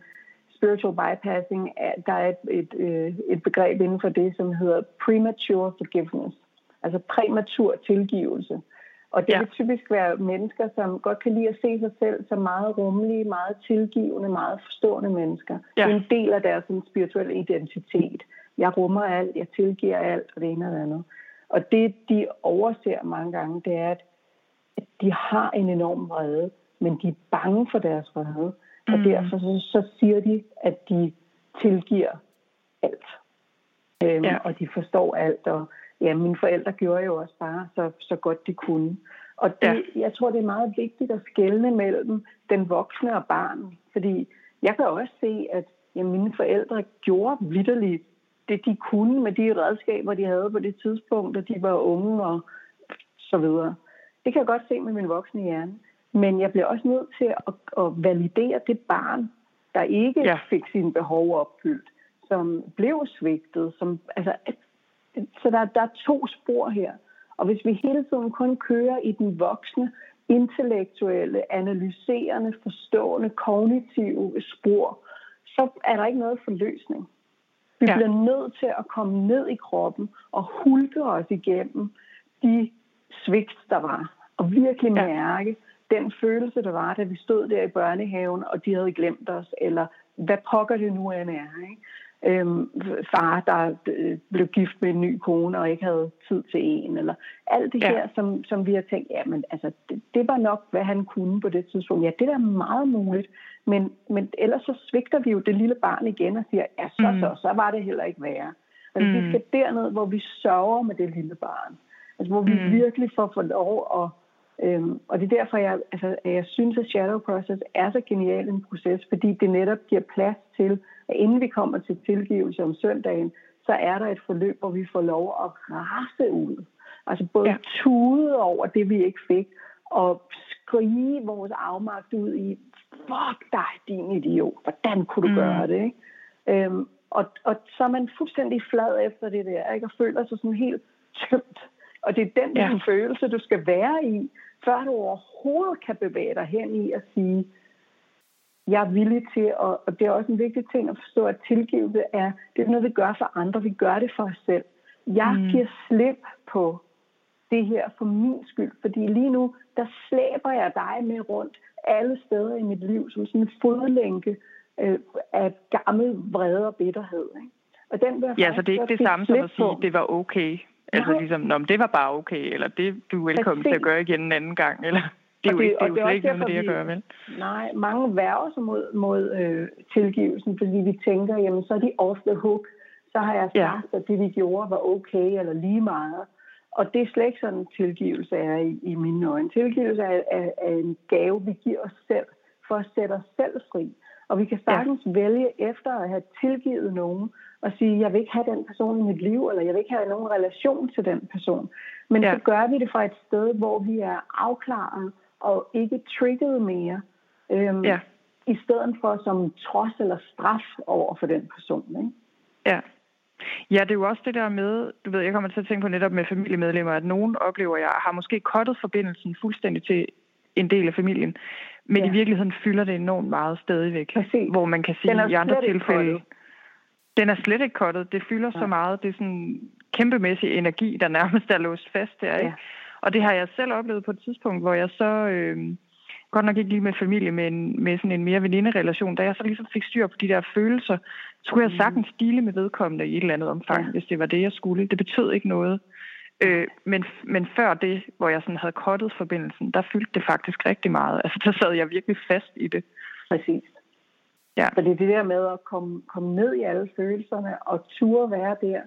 Speaker 2: spiritual bypassing, er, der er et, et, øh, et begreb inden for det, som hedder premature forgiveness, altså præmatur tilgivelse. Og det ja. vil typisk være mennesker, som godt kan lide at se sig selv som meget rummelige, meget tilgivende, meget forstående mennesker. Ja. Det er en del af deres spirituelle identitet. Jeg rummer alt, jeg tilgiver alt, og det ene og det andet. Og det, de overser mange gange, det er, at de har en enorm vrede, men de er bange for deres vrede. Mm. Og derfor så, så siger de, at de tilgiver alt. Øhm, ja. Og de forstår alt. Og ja, mine forældre gjorde jo også bare så, så godt de kunne. Og det, ja. jeg tror, det er meget vigtigt at skelne mellem den voksne og barn. Fordi jeg kan også se, at ja, mine forældre gjorde vidderligt det, de kunne med de redskaber, de havde på det tidspunkt, da de var unge og så videre. Det kan jeg godt se med min voksne hjerne. Men jeg bliver også nødt til at, at validere det barn, der ikke ja. fik sine behov opfyldt, som blev svigtet. Som, altså, så der, der er to spor her. Og hvis vi hele tiden kun kører i den voksne, intellektuelle, analyserende, forstående, kognitive spor, så er der ikke noget forløsning. Vi ja. bliver nødt til at komme ned i kroppen og hulke os igennem de svigt, der var. Og virkelig mærke ja. den følelse, der var, da vi stod der i børnehaven, og de havde glemt os, eller hvad pokker det nu end er. Ikke? Øhm, far, der øh, blev gift med en ny kone og ikke havde tid til en, eller alt det ja. her, som, som vi har tænkt, ja, men altså, det, det var nok, hvad han kunne på det tidspunkt. Ja, det er meget muligt, men, men ellers så svigter vi jo det lille barn igen og siger, ja, så, mm. så, så var det heller ikke værre. Altså, mm. vi skal derned, hvor vi sørger med det lille barn. Altså, hvor vi mm. virkelig får for lov at, Øhm, og det er derfor, jeg, altså, jeg synes, at shadow process er så genial en proces, fordi det netop giver plads til, at inden vi kommer til tilgivelse om søndagen, så er der et forløb, hvor vi får lov at rase ud. Altså både ja. tude over det, vi ikke fik, og skrige vores afmagt ud i, fuck dig, din idiot, hvordan kunne du mm. gøre det? Ikke? Øhm, og, og så er man fuldstændig flad efter det der, ikke? og føler sig sådan helt tømt. Og det er den ja. følelse, du skal være i, før du overhovedet kan bevæge dig hen i at sige, jeg er villig til, at, og det er også en vigtig ting at forstå, at tilgivelse er, det er noget, vi gør for andre, vi gør det for os selv. Jeg mm. giver slip på det her for min skyld, fordi lige nu, der slæber jeg dig med rundt alle steder i mit liv, som sådan en fodlænke øh, af gammel vrede og bitterhed. Ikke? Og
Speaker 3: den vil ja, så det er ikke det samme som at sige, at det var okay. Altså Nej. ligesom, Nå, det var bare okay, eller det du er velkommen Præcis. til at gøre igen en anden gang, eller det er jo, det, ikke, det er jo slet ikke noget med det at gøre, vel?
Speaker 2: Nej, mange værger sig mod, mod øh, tilgivelsen, fordi vi tænker, jamen så er de off the hook, så har jeg sagt, ja. at det vi gjorde var okay, eller lige meget. Og det er slet ikke sådan, tilgivelse er i, i mine øjne. Tilgivelse er, er, er en gave, vi giver os selv, for at sætte os selv fri. Og vi kan sagtens ja. vælge efter at have tilgivet nogen, og sige, jeg vil ikke have den person i mit liv, eller jeg vil ikke have nogen relation til den person. Men ja. så gør vi det fra et sted, hvor vi er afklaret og ikke trigget mere, øhm, ja. i stedet for som trods eller straf over for den person. Ikke?
Speaker 3: Ja. Ja, det er jo også det der med, du ved, jeg kommer til at tænke på netop med familiemedlemmer, at nogen oplever, at jeg har måske kottet forbindelsen fuldstændig til en del af familien, men ja. i virkeligheden fylder det enormt meget stadigvæk. Præcis. Hvor man kan sige i andre tilfælde, kottet. den er slet ikke kottet. Det fylder ja. så meget. Det er sådan kæmpemæssig energi, der nærmest er låst fast der. Ikke? Ja. Og det har jeg selv oplevet på et tidspunkt, hvor jeg så... Øh, godt nok ikke lige med familie, men med sådan en mere veninderelation, da jeg så ligesom fik styr på de der følelser, så skulle jeg mm. sagtens stile med vedkommende i et eller andet omfang, ja. hvis det var det, jeg skulle. Det betød ikke noget. Øh, men, men før det, hvor jeg sådan havde kottet forbindelsen, der fyldte det faktisk rigtig meget. Altså, der sad jeg virkelig fast i det.
Speaker 2: Præcis. Ja. Så det er det der med at komme, komme ned i alle følelserne og ture være der.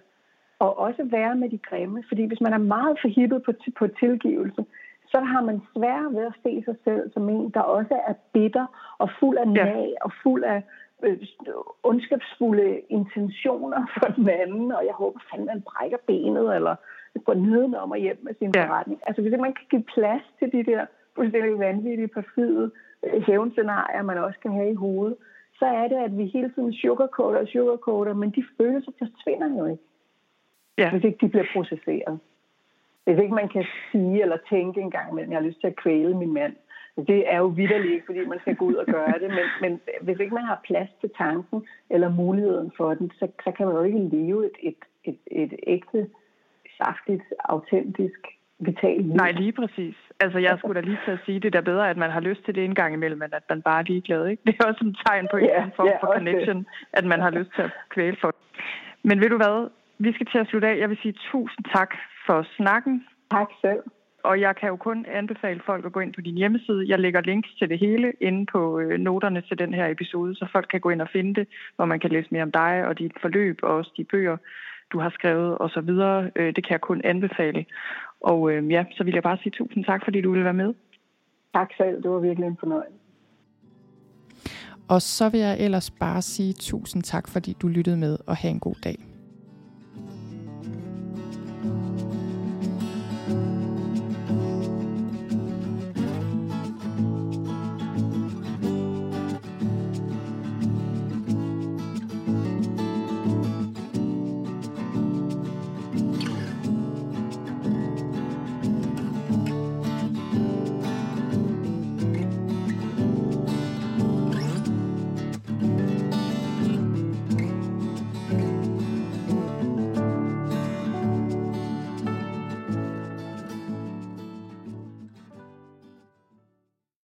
Speaker 2: Og også være med de grimme. Fordi hvis man er meget forhippet på, på tilgivelse, så har man svært ved at se sig selv som en, der også er bitter og fuld af nag ja. og fuld af øh, ondskabsfulde intentioner for den anden, og jeg håber fandme, man brækker benet, eller går nedenom og hjem med sin ja. forretning. Altså hvis man kan give plads til de der fuldstændig vanvittige, perfide øh, hævnscenarier, man også kan have i hovedet, så er det, at vi hele tiden sugarcoater og sugarcoater, men de følelser forsvinder jo ikke, ja. hvis ikke de bliver processeret. Hvis ikke man kan sige eller tænke en gang imellem, jeg har lyst til at kvæle min mand. Det er jo vidderligt ikke, fordi man skal gå ud og gøre det, men, men hvis ikke man har plads til tanken eller muligheden for den, så, så kan man jo ikke leve et, et, et, et ægte, saftigt, autentisk, vitalt liv.
Speaker 3: Nej, lige præcis. Altså, jeg skulle da lige til at sige, det er bedre, at man har lyst til det en gang imellem, end at man bare er ligeglad, ikke? Det er også en tegn på en yeah, form yeah, for connection, det. at man har lyst til at kvæle for Men ved du hvad? Vi skal til at slutte af. Jeg vil sige tusind tak for snakken.
Speaker 2: Tak selv.
Speaker 3: Og jeg kan jo kun anbefale folk at gå ind på din hjemmeside. Jeg lægger links til det hele inde på øh, noterne til den her episode, så folk kan gå ind og finde det, hvor man kan læse mere om dig og dit forløb og også de bøger, du har skrevet osv. Øh, det kan jeg kun anbefale. Og øh, ja, så vil jeg bare sige tusind tak, fordi du ville være med.
Speaker 2: Tak selv. Det var virkelig en fornøjelse.
Speaker 3: Og så vil jeg ellers bare sige tusind tak, fordi du lyttede med, og have en god dag.